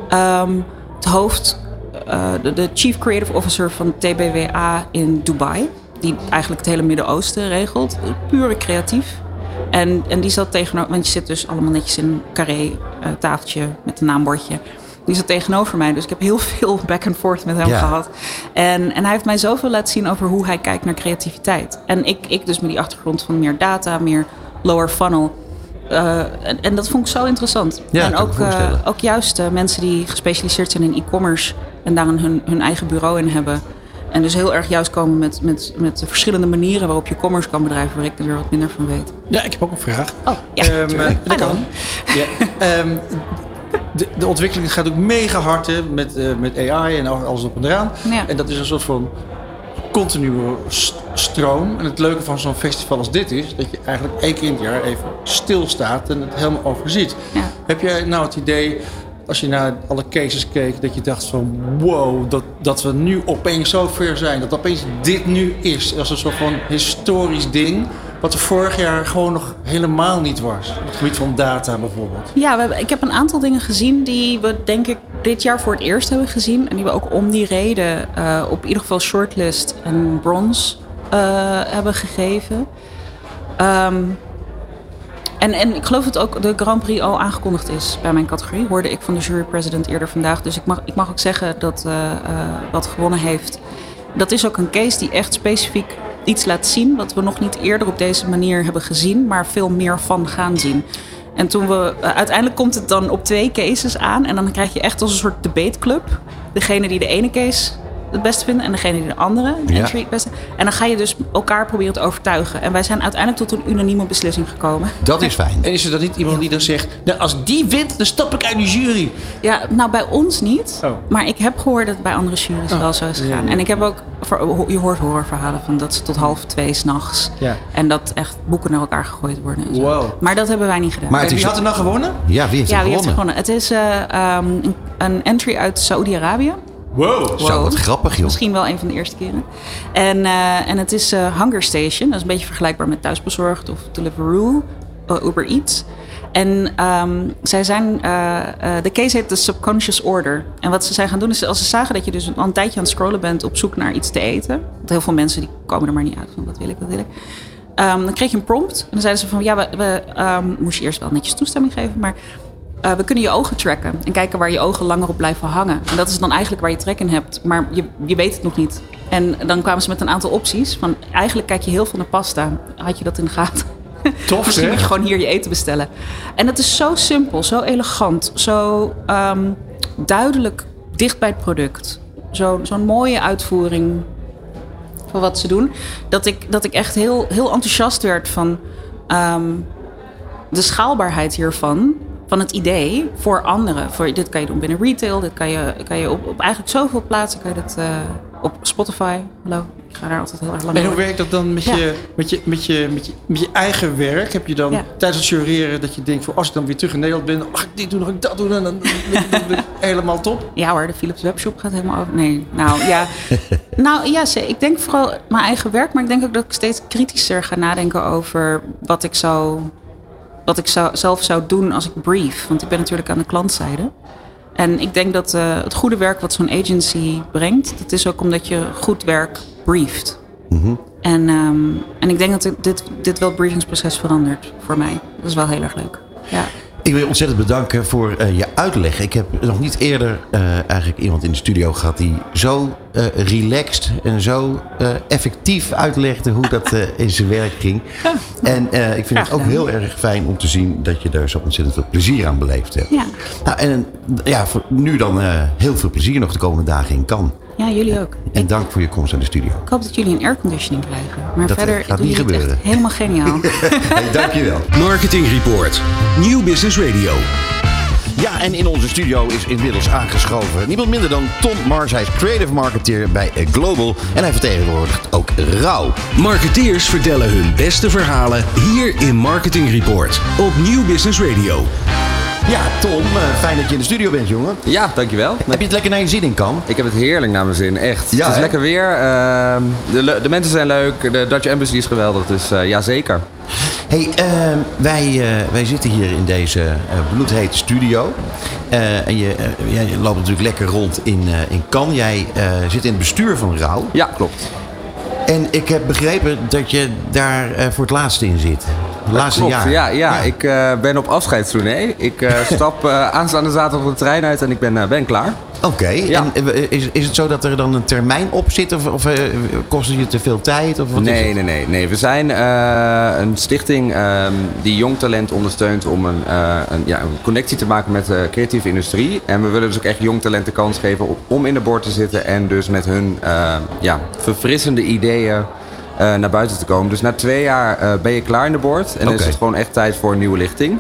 ehm, het hoofd, eh, de, de Chief Creative Officer van TBWA in Dubai. Die eigenlijk het hele Midden-Oosten regelt. Pure creatief. En, en die zat tegenover, want je zit dus allemaal netjes in carré tafeltje met een naambordje. Die zat tegenover mij, dus ik heb heel veel back and forth met hem Ja. gehad. En, en hij heeft mij zoveel laten zien over hoe hij kijkt naar creativiteit. En ik, ik dus met die achtergrond van meer data, meer lower funnel. eh, en, en dat vond ik zo interessant. Ja, en ook, eh, ook juist eh, mensen die gespecialiseerd zijn in e-commerce en daar hun, hun eigen bureau in hebben. En dus heel erg juist komen met, met, met de verschillende manieren waarop je commerce kan bedrijven, waar ik er weer wat minder van weet. Ja, ik heb ook een vraag. Oh, ja. Eh, dat kan. Ja. Ehm, de, de ontwikkeling gaat ook mega hard hè, met, eh, met AI en alles op en eraan. Ja. En dat is een soort van continue st- stroom. En het leuke van zo'n festival als dit is dat je eigenlijk één keer in het jaar even stilstaat en het helemaal overziet. Ja. Heb jij nou het idee, als je naar alle cases keek, dat je dacht van wow, dat, dat we nu opeens zo ver zijn, dat opeens dit nu is, als een soort van historisch ding, wat er vorig jaar gewoon nog helemaal niet was. Op het gebied van data bijvoorbeeld. Ja, we ik heb een aantal dingen gezien die we denk ik dit jaar voor het eerst hebben gezien. En die we ook om die reden eh, op ieder geval shortlist en bronze eh, hebben gegeven. Ehm, en, en ik geloof dat ook de Grand Prix al aangekondigd is bij mijn categorie. Hoorde ik van de jurypresident eerder vandaag. Dus ik mag, ik mag ook zeggen dat eh, eh, wat gewonnen heeft. Dat is ook een case die echt specifiek iets laat zien. Wat we nog niet eerder op deze manier hebben gezien. Maar veel meer van gaan zien. En toen we, eh, uiteindelijk komt het dan op twee cases aan. En dan krijg je echt als een soort debateclub. Degene die de ene case het beste vinden en degene die de andere de Ja. entry het beste. En dan ga je dus elkaar proberen te overtuigen. En wij zijn uiteindelijk tot een unanieme beslissing gekomen. Dat is fijn. En is er dan niet iemand die dan zegt, nou als die wint, dan stap ik uit die jury. Ja, nou bij ons niet. Oh. Maar ik heb gehoord dat het bij andere juries wel zo is gegaan. En ik heb ook, je hoort horrorverhalen van dat ze tot half twee s'nachts. Ja. En dat echt boeken naar elkaar gegooid worden. En zo. Wow. Maar dat hebben wij niet gedaan. Maar wie is, had er nou gewonnen? ja, wie heeft er ja, wie heeft er gewonnen? gewonnen? Het is eh, ehm, een, een entry uit Saoedi-Arabië. Wow. Zo, wat grappig, joh. Misschien wel een van de eerste keren. En, eh, en het is eh, Hunger Station. Dat is een beetje vergelijkbaar met Thuisbezorgd of Deliveroo, uh, Uber Eats. En ehm, zij zijn, eh, eh, de case heet de Subconscious Order. En wat ze zijn gaan doen is, als ze zagen dat je dus al een tijdje aan het scrollen bent op zoek naar iets te eten. Want heel veel mensen die komen er maar niet uit van wat wil ik, wat wil ik. Ehm, dan kreeg je een prompt. En dan zeiden ze van, ja, we, we ehm, moest je eerst wel netjes toestemming geven, maar eh, we kunnen je ogen tracken en kijken waar je ogen langer op blijven hangen. En dat is dan eigenlijk waar je trek in hebt, maar je, je weet het nog niet. En dan kwamen ze met een aantal opties. Van eigenlijk kijk je heel veel naar pasta. Had je dat in de gaten? Tof Misschien moet je gewoon hier je eten bestellen. En het is zo simpel, zo elegant, zo ehm, duidelijk dicht bij het product. Zo- Zo'n mooie uitvoering van wat ze doen. Dat ik, dat ik echt heel, heel enthousiast werd van ehm, de schaalbaarheid hiervan. Van het idee voor anderen. Voor, dit kan je doen binnen retail. Dit kan je, kan je op, op eigenlijk zoveel plaatsen. Kan je dit, eh, op Spotify. Hallo, ik ga daar altijd heel erg lang En hoe werkt dat dan met, Ja. je, met, je, met, je, met, je, met je eigen werk? Heb je dan Ja. tijdens het jureren dat je denkt... Van, als ik dan weer terug in Nederland ben... mag ik dit doen, mag ik dat doen? En dan ben ik helemaal top. Ja hoor, de Philips Webshop gaat helemaal over. Nee, nou ja. nou ja, ik denk vooral mijn eigen werk. Maar ik denk ook dat ik steeds kritischer ga nadenken over wat ik, zou, wat ik zou, zelf zou doen als ik brief. Want ik ben natuurlijk aan de klantzijde. En ik denk dat eh, het goede werk wat zo'n agency brengt... dat is ook omdat je goed werk brieft. En, ehm, en ik denk dat dit- dit, dit wel het briefingsproces verandert voor mij. Dat is wel heel erg leuk. Ja. Ik wil je ontzettend bedanken voor eh, je uitleg. Ik heb nog niet eerder eh, eigenlijk iemand in de studio gehad die zo eh, relaxed en zo effectief uitlegde hoe dat in zijn werk ging. En ik vind het ook heel erg fijn om te zien dat je er zo ontzettend veel plezier aan beleefd hebt. Ja. Nou, en ja, voor nu dan heel veel plezier nog de komende dagen in Cannes. Ja, jullie ook. En dank voor je komst naar de studio. Ik hoop dat jullie een airconditioning krijgen. Maar Dat, verder gaat niet jullie het echt gebeuren. helemaal geniaal. Hey, dankjewel. Marketing Report. Nieuw Business Radio. Ja, en in onze studio is inmiddels aangeschoven niemand minder dan Tom Mars. Hij is creative marketeer bij Global en hij vertegenwoordigt ook Rauw. Marketeers vertellen hun beste verhalen hier in Marketing Report op Nieuw Business Radio. Ja, Tom, eh, fijn dat je in de studio bent, jongen. Ja, dankjewel. Heb je het lekker naar je zin in kan? Ik heb het heerlijk naar mijn zin, echt. Ja, het is hè? lekker weer. ehm, de, de mensen zijn leuk. De Dutch Embassy is geweldig. Dus eh, ja, zeker. hey, eh, wij, eh, wij zitten hier in deze bloedhete studio. En je, jij loopt natuurlijk lekker rond in, in Cannes. Jij zit in het bestuur van Rauw. Ja, klopt. En ik heb begrepen dat je daar voor het laatst in zit. De laatste Klopt, jaar. Ja, ja, ik eh, ben op afscheidstournee. Ik eh, stap eh, aanstaande zaterdag de trein uit en ik ben, ben klaar. Oké, Ja. en is, is het zo dat er dan een termijn op zit? Of, of kost het je te veel tijd? Of wat is Nee, nee, nee, nee. We zijn een stichting ehm, die jong talent ondersteunt om een, een, ja, een connectie te maken met de creatieve industrie. En we willen dus ook echt jong talent de kans geven om- in de boord te zitten en dus met hun ja, verfrissende ideeën naar buiten te komen. Dus na twee jaar eh, ben je klaar in de boord en is het gewoon echt tijd voor een nieuwe lichting.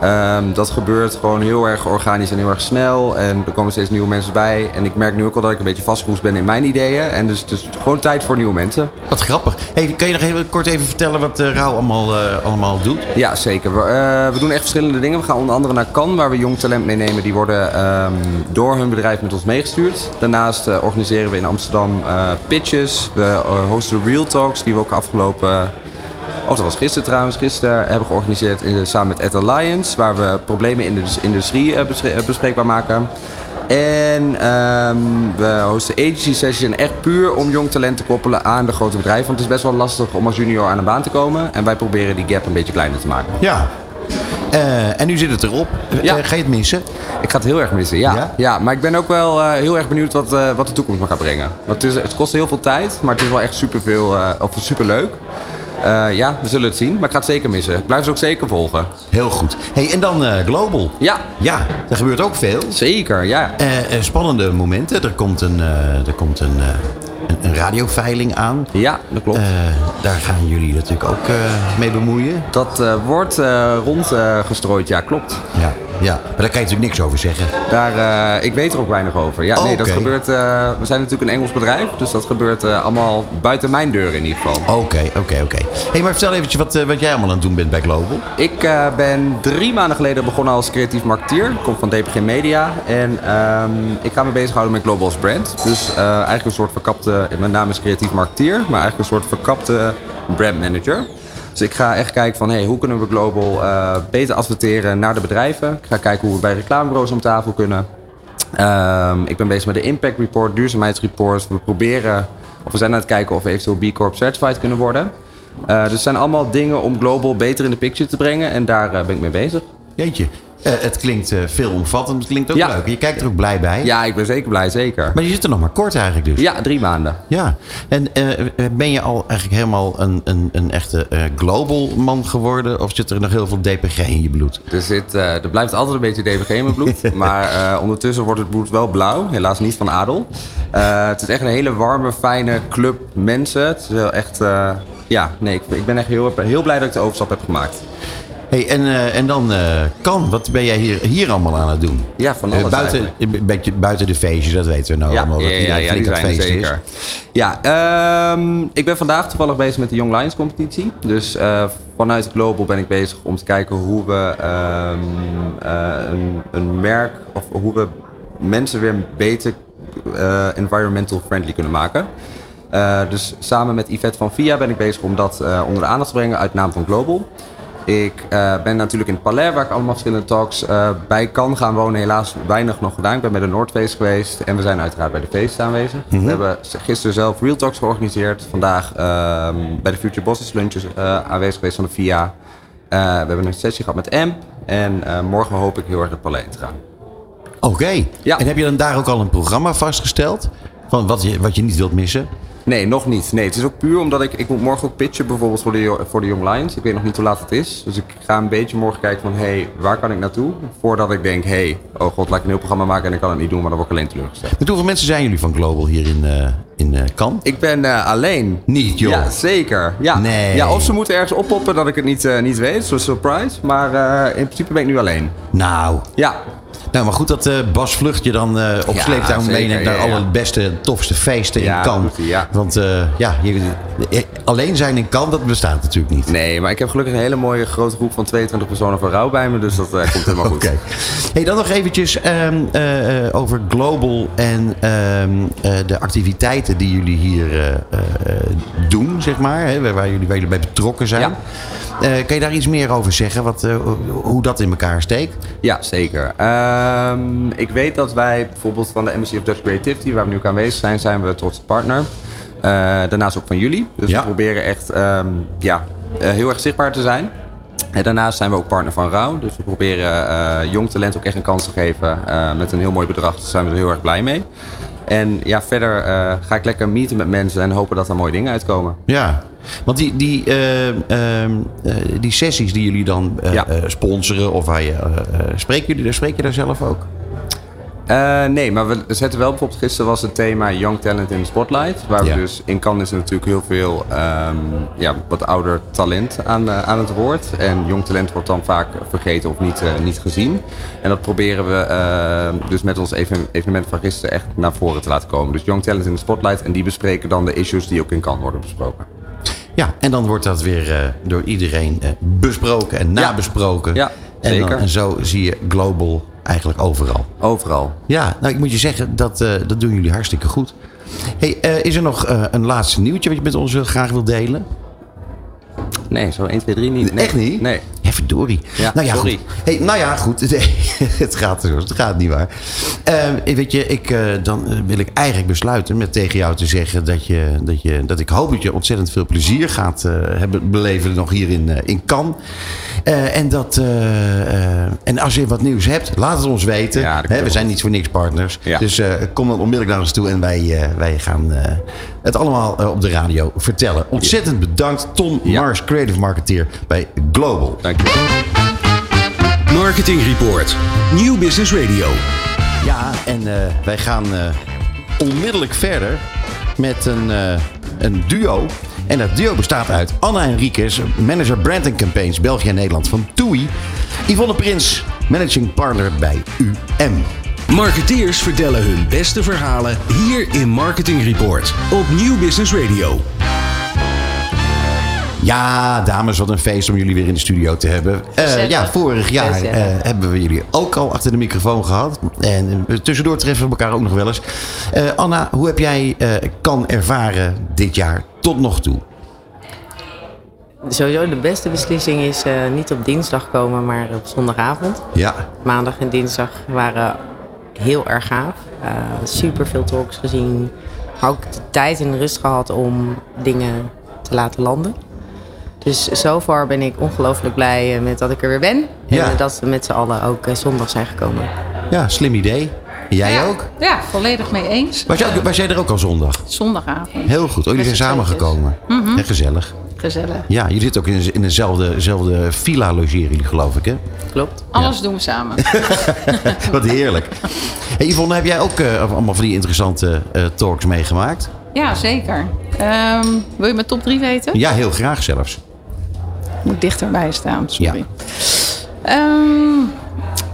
Ehm, dat gebeurt gewoon heel erg organisch en heel erg snel. En er komen steeds nieuwe mensen bij. En ik merk nu ook al dat ik een beetje vastgeroest ben in mijn ideeën. En dus het is gewoon tijd voor nieuwe mensen. Wat grappig. Hey, kan je nog even kort even vertellen wat uh, Rauw allemaal, eh, allemaal doet? Ja, zeker. We, eh, we doen echt verschillende dingen. We gaan onder andere naar Cannes, waar we jong talent meenemen. Die worden ehm, door hun bedrijf met ons meegestuurd. Daarnaast eh, organiseren we in Amsterdam eh, pitches. We eh, hosten Real Talks, die we ook afgelopen... Oh, dat was gisteren trouwens. Gisteren hebben we georganiseerd in, samen met Ed Alliance. Waar we problemen in de industrie eh, eh, bespreekbaar maken. En ehm, we hosten agency sessions en echt puur om jong talent te koppelen aan de grote bedrijven. Want het is best wel lastig om als junior aan een baan te komen. En wij proberen die gap een beetje kleiner te maken. Ja. Eh, en nu zit het erop. Ja. Ga je het missen? Ik ga het heel erg missen, ja. Ja? ja? maar ik ben ook wel heel erg benieuwd wat, wat de toekomst me gaat brengen. Want het, is, het kost heel veel tijd, maar het is wel echt superveel, of superleuk. Eh ja, we zullen het zien, maar ik ga het zeker missen. Ik blijf ze ook zeker volgen. Heel goed. Hey, en dan eh, Global. Ja. Ja, er gebeurt ook veel. Zeker, ja. Eh, spannende momenten. Er komt een, er komt een, een, een radioveiling aan. Ja, dat klopt. Daar gaan jullie natuurlijk ook mee bemoeien. Dat wordt rondgestrooid, ja, klopt. Ja, ja, maar daar kan je natuurlijk niks over zeggen. Daar, eh, ik weet er ook weinig over. Ja, nee, dat gebeurt. eh, we zijn natuurlijk een Engels bedrijf, dus dat gebeurt eh, allemaal buiten mijn deur in ieder geval. Oké, oké, oké. Hey, maar vertel eventjes wat, wat jij allemaal aan het doen bent bij Global. Ik ben drie maanden geleden begonnen als creatief marketeer. Ik kom van DPG Media. En ehm, ik ga me bezighouden met Global als brand. Dus eigenlijk een soort verkapte... Mijn naam is creatief marketeer. Maar eigenlijk een soort verkapte brand manager. Dus ik ga echt kijken van... Hey, hoe kunnen we Global eh, beter adverteren naar de bedrijven? Ik ga kijken hoe we bij reclamebureaus om tafel kunnen. Ehm, ik ben bezig met de Impact Report, duurzaamheidsreport. We proberen... Of we zijn aan het kijken of we eventueel B Corp certified kunnen worden. Eh, dus het zijn allemaal dingen om Global beter in de picture te brengen. En daar eh, ben ik mee bezig. Jeetje, eh, het klinkt eh, veelomvattend. Het klinkt ook Ja. leuk. Je kijkt er ook blij bij. Ja, ik ben zeker blij, zeker. Maar je zit er nog maar kort eigenlijk dus. Ja, drie maanden. Ja, en eh, ben je al eigenlijk helemaal een, een, een echte global man geworden? Of zit er nog heel veel DPG in je bloed? Er, zit, er blijft altijd een beetje DBG in mijn bloed. maar ondertussen wordt het bloed wel blauw. Helaas niet van adel. Het is echt een hele warme, fijne club mensen. Het is wel echt... ja, nee, ik, ik ben echt heel, heel blij dat ik de overstap heb gemaakt. Hey, en, eh, en dan eh, kan, wat ben jij hier, hier allemaal aan het doen? Ja, van alles buiten, een beetje buiten de feestjes, dat weten we nou Ja, allemaal. Dat ja, ja, ja, die zijn er zeker. Ja, ehm, ik ben vandaag toevallig bezig met de Young Lions competitie. Dus eh, vanuit Global ben ik bezig om te kijken hoe we ehm, eh, een, een merk of hoe we mensen weer beter environmental friendly kunnen maken. Dus samen met Yvette van VIA ben ik bezig om dat onder de aandacht te brengen uit naam van Global. Ik eh, ben natuurlijk in het Palais, waar ik allemaal verschillende talks eh, bij kan gaan wonen. Helaas weinig nog gedaan. Ik ben bij de Noordfeest geweest en we zijn uiteraard bij de feesten aanwezig. Mhm. We hebben gisteren zelf Real Talks georganiseerd. Vandaag ehm, bij de Future Bosses Lunches eh, aanwezig geweest van de VIA. We hebben een sessie gehad met AMP. En morgen hoop ik heel erg het Palais in te gaan. Oké. En heb je dan daar ook al een programma vastgesteld? Van wat je, wat je niet wilt missen? Nee, nog niet. Nee, het is ook puur omdat ik... Ik moet morgen ook pitchen bijvoorbeeld voor de, voor de Young Lions. Ik weet nog niet hoe laat het is. Dus ik ga een beetje morgen kijken van... Hé, hey, waar kan ik naartoe? Voordat ik denk... Hé, hey, oh god, laat ik een heel programma maken en ik kan het niet doen. Maar dan word ik alleen teleurgesteld. Met hoeveel mensen zijn jullie van Global hier in, eh in eh Cannes? Ik ben eh, alleen. Niet, joh. Ja, zeker. Ja. Nee. ja, of ze moeten ergens oppoppen dat ik het niet, niet weet. Zo'n surprise. Maar in principe ben ik nu alleen. Nou. Ja. Nou, maar goed dat eh, Bas Vlucht je dan eh op Ja, sleeptouw meeneemt naar ja, alle beste, tofste feesten in Cannes. Want eh, ja, je, alleen zijn in Cannes, dat bestaat natuurlijk niet. Nee, maar ik heb gelukkig een hele mooie grote groep van 22 personen van rouw bij me. Dus dat komt helemaal goed. Oké. Hey, dan nog eventjes ehm, eh, eh, over Global en ehm, eh, de activiteiten die jullie hier doen, zeg maar. Hè, waar, waar jullie, waar jullie bij betrokken zijn. Eh, kan je daar iets meer over zeggen? Wat, eh, hoe dat in elkaar steekt? Ja, zeker. Ehm, ik weet dat wij bijvoorbeeld van de Embassy of Dutch Creativity, waar we nu ook aanwezig zijn, zijn we trotse partner. Eh, daarnaast ook van jullie. Dus Ja. we proberen echt ehm, ja, heel erg zichtbaar te zijn. En daarnaast zijn we ook partner van Rauw. Dus we proberen jong talent ook echt een kans te geven. Met een heel mooi bedrag. Daar zijn we er heel erg blij mee. En ja, verder eh, ga ik lekker meeten met mensen en hopen dat er mooie dingen uitkomen. Ja, want die, die, eh, ehm, eh, die sessies die jullie dan sponsoren of waar je, spreken jullie daar, spreek je daar zelf ook? Eh, nee, maar we zetten wel bijvoorbeeld gisteren was het thema Young Talent in the Spotlight. Waar Ja. we dus in Cannes is natuurlijk heel veel ehm, ja, wat ouder talent aan, eh, aan het woord. En jong talent wordt dan vaak vergeten of niet, eh, niet gezien. En dat proberen we dus met ons even- evenement van gisteren echt naar voren te laten komen. Dus Young Talent in the Spotlight. En die bespreken dan de issues die ook in Cannes worden besproken. Ja, en dan wordt dat weer door iedereen besproken en nabesproken. Ja, en, dan- zeker. en zo zie je global eigenlijk overal. Overal. Ja, nou ik moet je zeggen, dat, eh, dat doen jullie hartstikke goed. Hey, eh, is er nog eh, een laatste nieuwtje wat je met ons graag wil delen? Nee, zo 1, 2, 3 niet. Nee. Echt niet? Nee. Ja, verdorie. Ja, nou ja, sorry. Goed. Hey, nou ja, goed. Het gaat zo. Het gaat niet waar. Eh, weet je, ik, eh, dan eh, wil ik eigenlijk besluiten met tegen jou te zeggen dat, je, dat, je, dat ik hoop dat je ontzettend veel plezier gaat eh, hebben beleven nog hier in, in Cannes. En, dat, en als je wat nieuws hebt, laat het ons weten. Hè, we zijn niet voor niks partners. Dus kom dan onmiddellijk naar ons toe en wij, wij gaan het allemaal op de radio vertellen. Ontzettend bedankt, Tom Mars, creative marketeer bij Global. Dankjewel. Marketing Report. Nieuw Business Radio. Ja, en eh, wij gaan eh, onmiddellijk verder met een, eh, een duo. En dat duo bestaat uit Anna Enriquez, manager brand and campaigns België en Nederland van TUI. Yvonne Prins, managing partner bij UM. Marketeers vertellen hun beste verhalen hier in Marketing Report op Nieuw Business Radio. Ja, dames, wat een feest om jullie weer in de studio te hebben. Eh, ja, vorig jaar eh, hebben we jullie ook al achter de microfoon gehad. En eh, tussendoor treffen we elkaar ook nog wel eens. Anna, hoe heb jij kan ervaren dit jaar tot nog toe? Sowieso de beste beslissing is niet op dinsdag komen, maar op zondagavond. Ja. Maandag en dinsdag waren heel erg gaaf. super veel talks gezien. Maar ook de tijd en de rust gehad om dingen te laten landen. Dus zover ben ik ongelooflijk blij eh, met dat ik er weer ben. En dat we met z'n allen ook eh, zondag zijn gekomen. Ja, slim idee. Jij ook? Ja, volledig mee eens. Was jij, ook- was jij er ook al zondag? Zondagavond. Heel goed. Oh, jullie zijn samengekomen. Ja, gezellig. Gezellig. Ja, jullie zitten ook in, in dezelfde, dezelfde villa logeren jullie, geloof ik, hè? Klopt. Alles doen we samen. Wat heerlijk. Hey Yvonne, heb jij ook eh, allemaal van die interessante eh, talks meegemaakt? Ja, zeker. Ehm, wil je mijn top 3 weten? Ja, heel graag zelfs. Moet dichterbij staan, sorry. Ehm,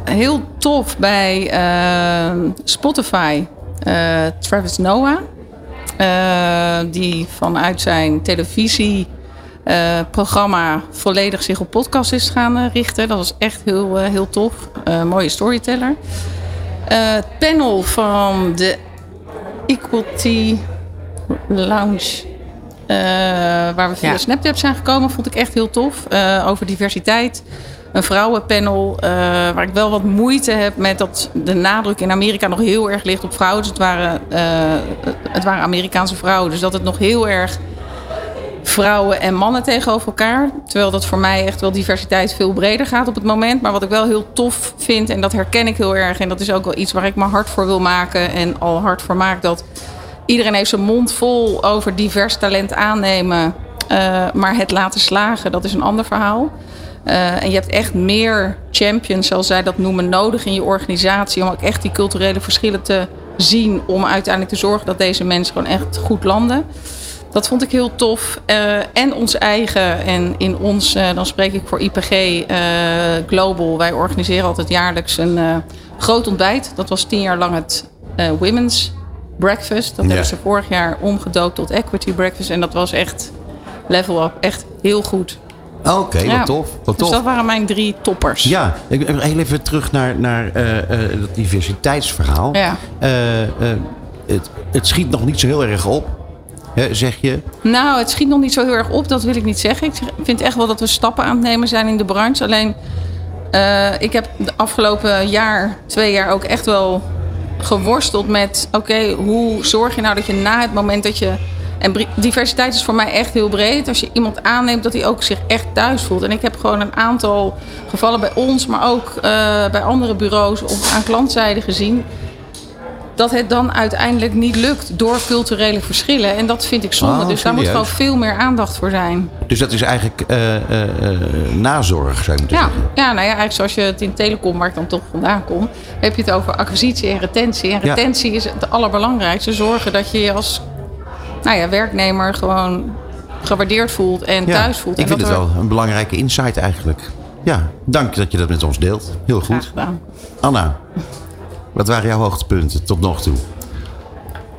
heel tof bij ehm, Spotify. eh, Travis Noah. eh, die vanuit zijn televisieprogramma volledig zich op podcast is gaan eh, richten. Dat was echt heel, eh, heel tof. Eh, mooie storyteller. Eh, het panel van de Equality Lounge. Eh, waar we via Ja. Snapchat zijn gekomen, vond ik echt heel tof. Eh, over diversiteit. Een vrouwenpanel eh, waar ik wel wat moeite heb met dat de nadruk in Amerika nog heel erg ligt op vrouwen. Dus het waren, het waren Amerikaanse vrouwen. Dus dat het nog heel erg vrouwen en mannen tegenover elkaar. Terwijl dat voor mij echt wel diversiteit veel breder gaat op het moment. Maar wat ik wel heel tof vind, en dat herken ik heel erg. En dat is ook wel iets waar ik me hard voor wil maken. En al hard voor maak dat iedereen heeft zijn mond vol over divers talent aannemen. eh, maar het laten slagen, dat is een ander verhaal. Eh, en je hebt echt meer champions, zoals zij dat noemen, nodig in je organisatie. Om ook echt die culturele verschillen te zien. Om uiteindelijk te zorgen dat deze mensen gewoon echt goed landen. Dat vond ik heel tof. Eh, en ons eigen, en in ons, dan spreek ik voor IPG Global. Wij organiseren altijd jaarlijks een groot ontbijt. Dat was tien jaar lang het Women's Breakfast. Dat Ja. hebben ze vorig jaar omgedoopt tot Equity Breakfast. En dat was echt level up. Echt heel goed. Oké, Ja. wat tof. Wat Dus tof. dat waren mijn drie toppers. Ja, ik heel even terug naar, naar eh, eh, dat diversiteitsverhaal. Ja. Eh, het, het schiet nog niet zo heel erg op, hè, zeg je. Nou, het schiet nog niet zo heel erg op, dat wil ik niet zeggen. Ik vind echt wel dat we stappen aan het nemen zijn in de branche. Alleen, ik heb de afgelopen jaar, twee jaar ook echt wel geworsteld met... oké, hoe zorg je nou dat je na het moment dat je En diversiteit is voor mij echt heel breed. Als je iemand aanneemt dat hij ook zich echt thuis voelt. En ik heb gewoon een aantal gevallen bij ons, maar ook eh, bij andere bureaus of aan klantzijde gezien. Dat het dan uiteindelijk niet lukt door culturele verschillen. En dat vind ik zonde. Ah, dus daar moet gewoon veel meer aandacht voor zijn. Dus dat is eigenlijk eh, eh, eh, nazorg, zou je moeten Ja, zeggen. ja, nou ja, eigenlijk zoals je het in telecom, waar ik dan toch vandaan kom, heb je het over acquisitie en retentie. En Ja. retentie is het allerbelangrijkste. Zorgen dat je je als nou ja, werknemer gewoon gewaardeerd voelt en Ja, thuis voelt. Ik en vind het wel een belangrijke insight eigenlijk. Ja, dank dat je dat met ons deelt. Heel goed. gedaan. Anna, wat waren jouw hoogtepunten tot nog toe?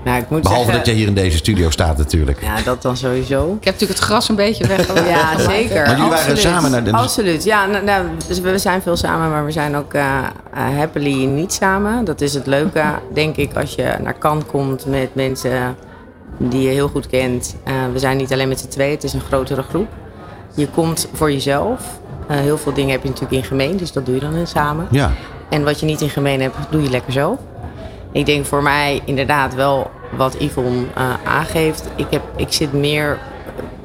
Nou, ik moet Behalve zeggen- dat jij hier in deze studio staat natuurlijk. Ja, dat dan sowieso. Ik heb natuurlijk het gras een beetje weggelaten. Ja, zeker. Maar jullie waren Absoluut. samen naar de- Absoluut. Ja, nou, nou, dus we zijn veel samen, maar we zijn ook eh, eh, happily niet samen. Dat is het leuke, denk ik, als je naar Cannes komt met mensen die je heel goed kent. Eh, we zijn niet alleen met z'n tweeën, het is een grotere groep. Je komt voor jezelf. Eh, heel veel dingen heb je natuurlijk in gemeen, dus dat doe je dan in samen. Ja. En wat je niet in gemeen hebt, doe je lekker zo. Ik denk voor mij inderdaad wel wat Yvonne eh, aangeeft. Ik, heb, ik zit meer...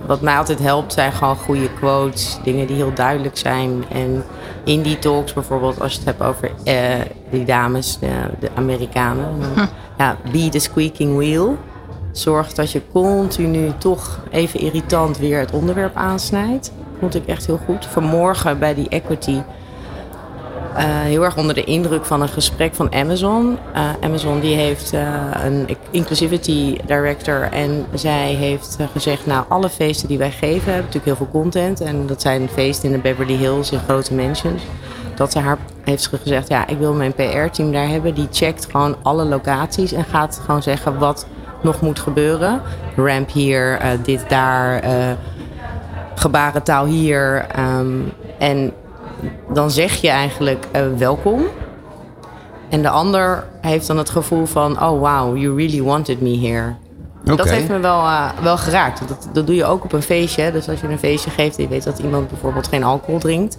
Wat mij altijd helpt zijn gewoon goede quotes. Dingen die heel duidelijk zijn. En in die talks bijvoorbeeld, als je het hebt over eh, die dames, de, de Amerikanen. dan, Ja, be the squeaking wheel. Zorg dat je continu toch even irritant weer het onderwerp aansnijdt. Vond ik echt heel goed. Vanmorgen bij die equity eh, heel erg onder de indruk van een gesprek van Amazon. Eh, Amazon die heeft eh, een inclusivity director en zij heeft gezegd, nou alle feesten die wij geven hebben natuurlijk heel veel content en dat zijn feesten in de Beverly Hills in grote mansions. Dat ze haar heeft ze gezegd, ja ik wil mijn PR-team daar hebben. Die checkt gewoon alle locaties en gaat gewoon zeggen wat nog moet gebeuren. Ramp hier, dit daar, gebarentaal hier. ehm, en dan zeg je eigenlijk eh, welkom. En de ander heeft dan het gevoel van, oh wow, you really wanted me here. Dat heeft me wel, eh, wel geraakt. Dat, dat doe je ook op een feestje. hè. Dus als je een feestje geeft en je weet dat iemand bijvoorbeeld geen alcohol drinkt,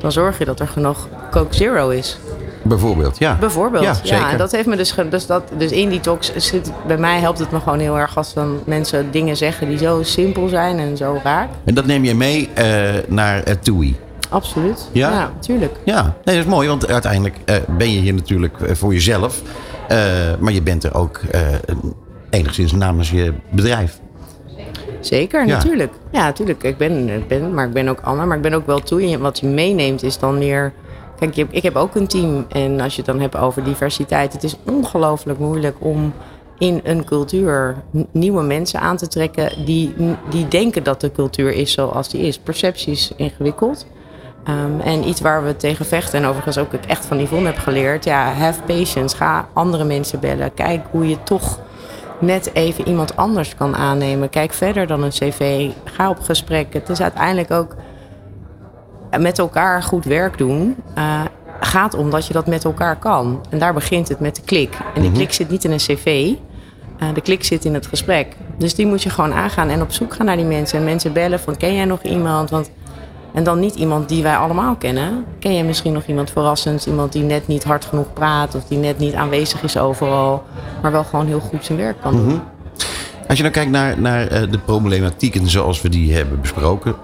dan zorg je dat er genoeg Coke Zero is. Bijvoorbeeld, ja. Bijvoorbeeld. Ja, Ja, zeker. en dat heeft me dus, dus, dat, dus in die talks zit, bij mij helpt het me gewoon heel erg als dan mensen dingen zeggen die zo simpel zijn en zo raak. En dat neem je mee eh, naar uh, TUI. Absoluut. Ja? ja tuurlijk. Ja, nee, dat is mooi, want uiteindelijk eh, ben je hier natuurlijk eh, voor jezelf. eh, maar je bent er ook enigszins namens je bedrijf. Zeker, Ja. natuurlijk. Ja, natuurlijk. Ik ben, ben, maar ik ben ook Anna, maar ik ben ook wel toe. En wat je meeneemt is dan meer... Kijk, je- ik heb ook een team. En als je het dan hebt over diversiteit... Het is ongelooflijk moeilijk om in een cultuur nieuwe mensen aan te trekken... Die, die denken dat de cultuur is zoals die is. Perceptie is ingewikkeld. Ehm, en iets waar we tegen vechten, en overigens ook ik echt van Yvonne heb geleerd... Ja, have patience. Ga andere mensen bellen. Kijk hoe je toch net even iemand anders kan aannemen. Kijk verder dan een cv. Ga op gesprek. Het is uiteindelijk ook met elkaar goed werk doen. eh, gaat om dat je dat met elkaar kan. En daar begint het met de klik. En die Mhm. klik zit niet in een cv. eh, de klik zit in het gesprek. Dus die moet je gewoon aangaan en op zoek gaan naar die mensen. En mensen bellen van ken jij nog iemand? Want, en dan niet iemand die wij allemaal kennen. Ken jij misschien nog iemand verrassends? Iemand die net niet hard genoeg praat of die net niet aanwezig is overal. Maar wel gewoon heel goed zijn werk kan doen. Mhm. Als je nou kijkt naar, naar eh, de problematieken zoals we die hebben besproken.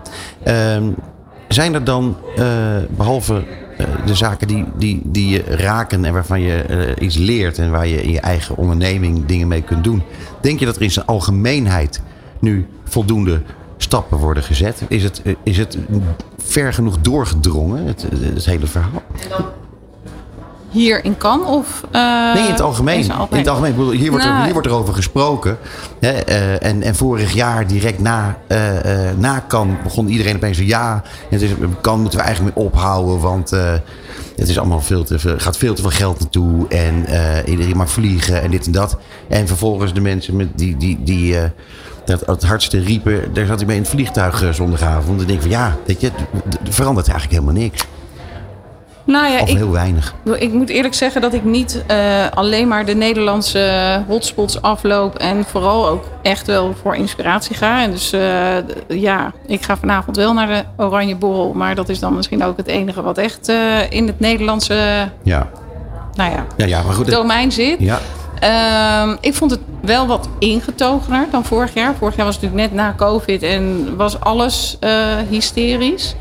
ehm, zijn er dan, eh, behalve eh, de zaken die, die, die je raken en waarvan je iets leert en waar je in je eigen onderneming dingen mee kunt doen. Denk je dat er in zijn algemeenheid nu voldoende stappen worden gezet? Is het, eh, is het ver genoeg doorgedrongen, het, het hele verhaal? Hier in Cannes of... eh, Nee, in het algemeen. In het algemeen. Ik bedoel, Hier wordt, er, Nou, hier wordt er over gesproken. Hè, eh, en, en vorig jaar, direct na, eh, na Kan, begon iedereen opeens ja, het is, Kan moeten we eigenlijk mee ophouden... want het is allemaal veel te veel, gaat veel te veel geld naartoe... en iedereen mag vliegen en dit en dat. En vervolgens de mensen met die... die, die dat het hardste riepen, daar zat ik mee in het vliegtuig zondagavond. En denk ik van ja, weet je, er verandert eigenlijk helemaal niks. Nou ja, Of ik, heel weinig. Ik moet eerlijk zeggen dat ik niet eh, alleen maar de Nederlandse hotspots afloop. En vooral ook echt wel voor inspiratie ga. En dus eh, ja, ik ga vanavond wel naar de Oranje Borrel. Maar dat is dan misschien ook het enige wat echt eh, in het Nederlandse Ja. nou ja, Ja, ja maar goed. domein zit. Ja. Ehm, ik vond het wel wat ingetogener dan vorig jaar. Vorig jaar was het natuurlijk net na COVID en was alles eh, hysterisch.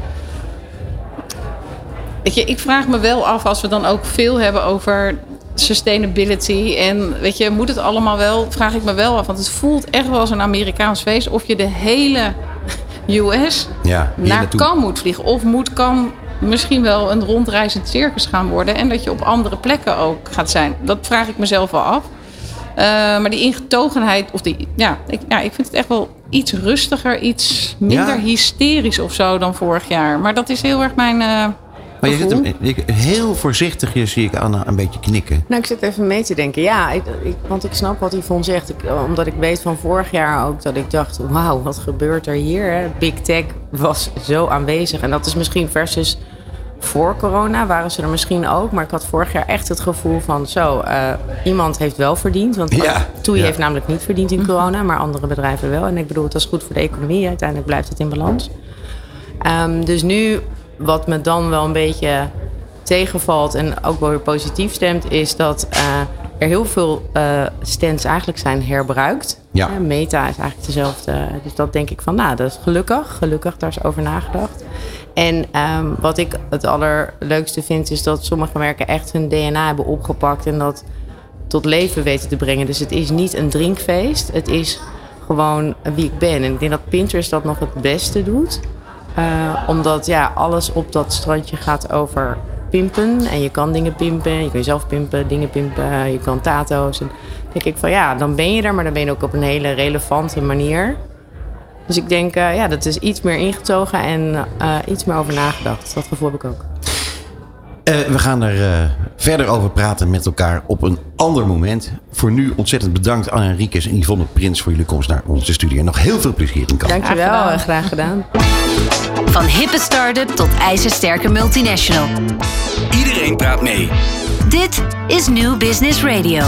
Weet je, ik vraag me wel af als we dan ook veel hebben over sustainability. En weet je, moet het allemaal wel? Vraag ik me wel af. Want het voelt echt wel als een Amerikaans feest. Of je de hele US Ja, naar. Cannes moet vliegen. Of moet Cannes misschien wel een rondreizend circus gaan worden. En dat je op andere plekken ook gaat zijn. Dat vraag ik mezelf wel af. Eh, maar die ingetogenheid, of die, ja ik, ja, ik vind het echt wel iets rustiger, iets minder Ja? hysterisch of zo dan vorig jaar. Maar dat is heel erg mijn. eh, Maar je zit hem, heel voorzichtig je zie ik Anna een beetje knikken. Nou, ik zit even mee te denken. Ja, ik, ik, want ik snap wat Yvonne zegt. Ik, omdat ik weet van vorig jaar ook dat ik dacht... wauw, wat gebeurt er hier? Hè? Big Tech was zo aanwezig. En dat is misschien versus voor corona waren ze er misschien ook. Maar ik had vorig jaar echt het gevoel van... zo, eh, iemand heeft wel verdiend. Want Ja, Toei ja. heeft namelijk niet verdiend in corona... maar andere bedrijven wel. En ik bedoel, het was goed voor de economie. Uiteindelijk blijft het in balans. Ehm, dus nu, wat me dan wel een beetje tegenvalt en ook wel weer positief stemt, is dat eh, er heel veel eh stands eigenlijk zijn herbruikt. Ja. Eh, Meta is eigenlijk dezelfde. Dus dat denk ik van, nou, dat is gelukkig. Gelukkig, daar is over nagedacht. En ehm, wat ik het allerleukste vind, is dat sommige merken echt hun DNA hebben opgepakt en dat tot leven weten te brengen. Dus het is niet een drinkfeest. Het is gewoon wie ik ben. En ik denk dat Pinterest dat nog het beste doet. Eh, omdat ja, alles op dat strandje gaat over pimpen. En je kan dingen pimpen. Je kan jezelf pimpen, dingen pimpen. Je kan tato's. En denk ik van ja, dan ben je er. Maar dan ben je ook op een hele relevante manier. Dus ik denk, eh, ja, dat is iets meer ingetogen en eh, iets meer over nagedacht. Dat gevoel heb ik ook. We gaan er verder over praten met elkaar op een ander moment. Voor nu ontzettend bedankt Anne Enriquez en Yvonne Prins voor jullie komst naar onze studio. En nog heel veel plezier in Cannes. Dankjewel, gedaan. eh, graag gedaan. Van hippe start-up tot ijzersterke multinational. Iedereen praat mee. Dit is New Business Radio.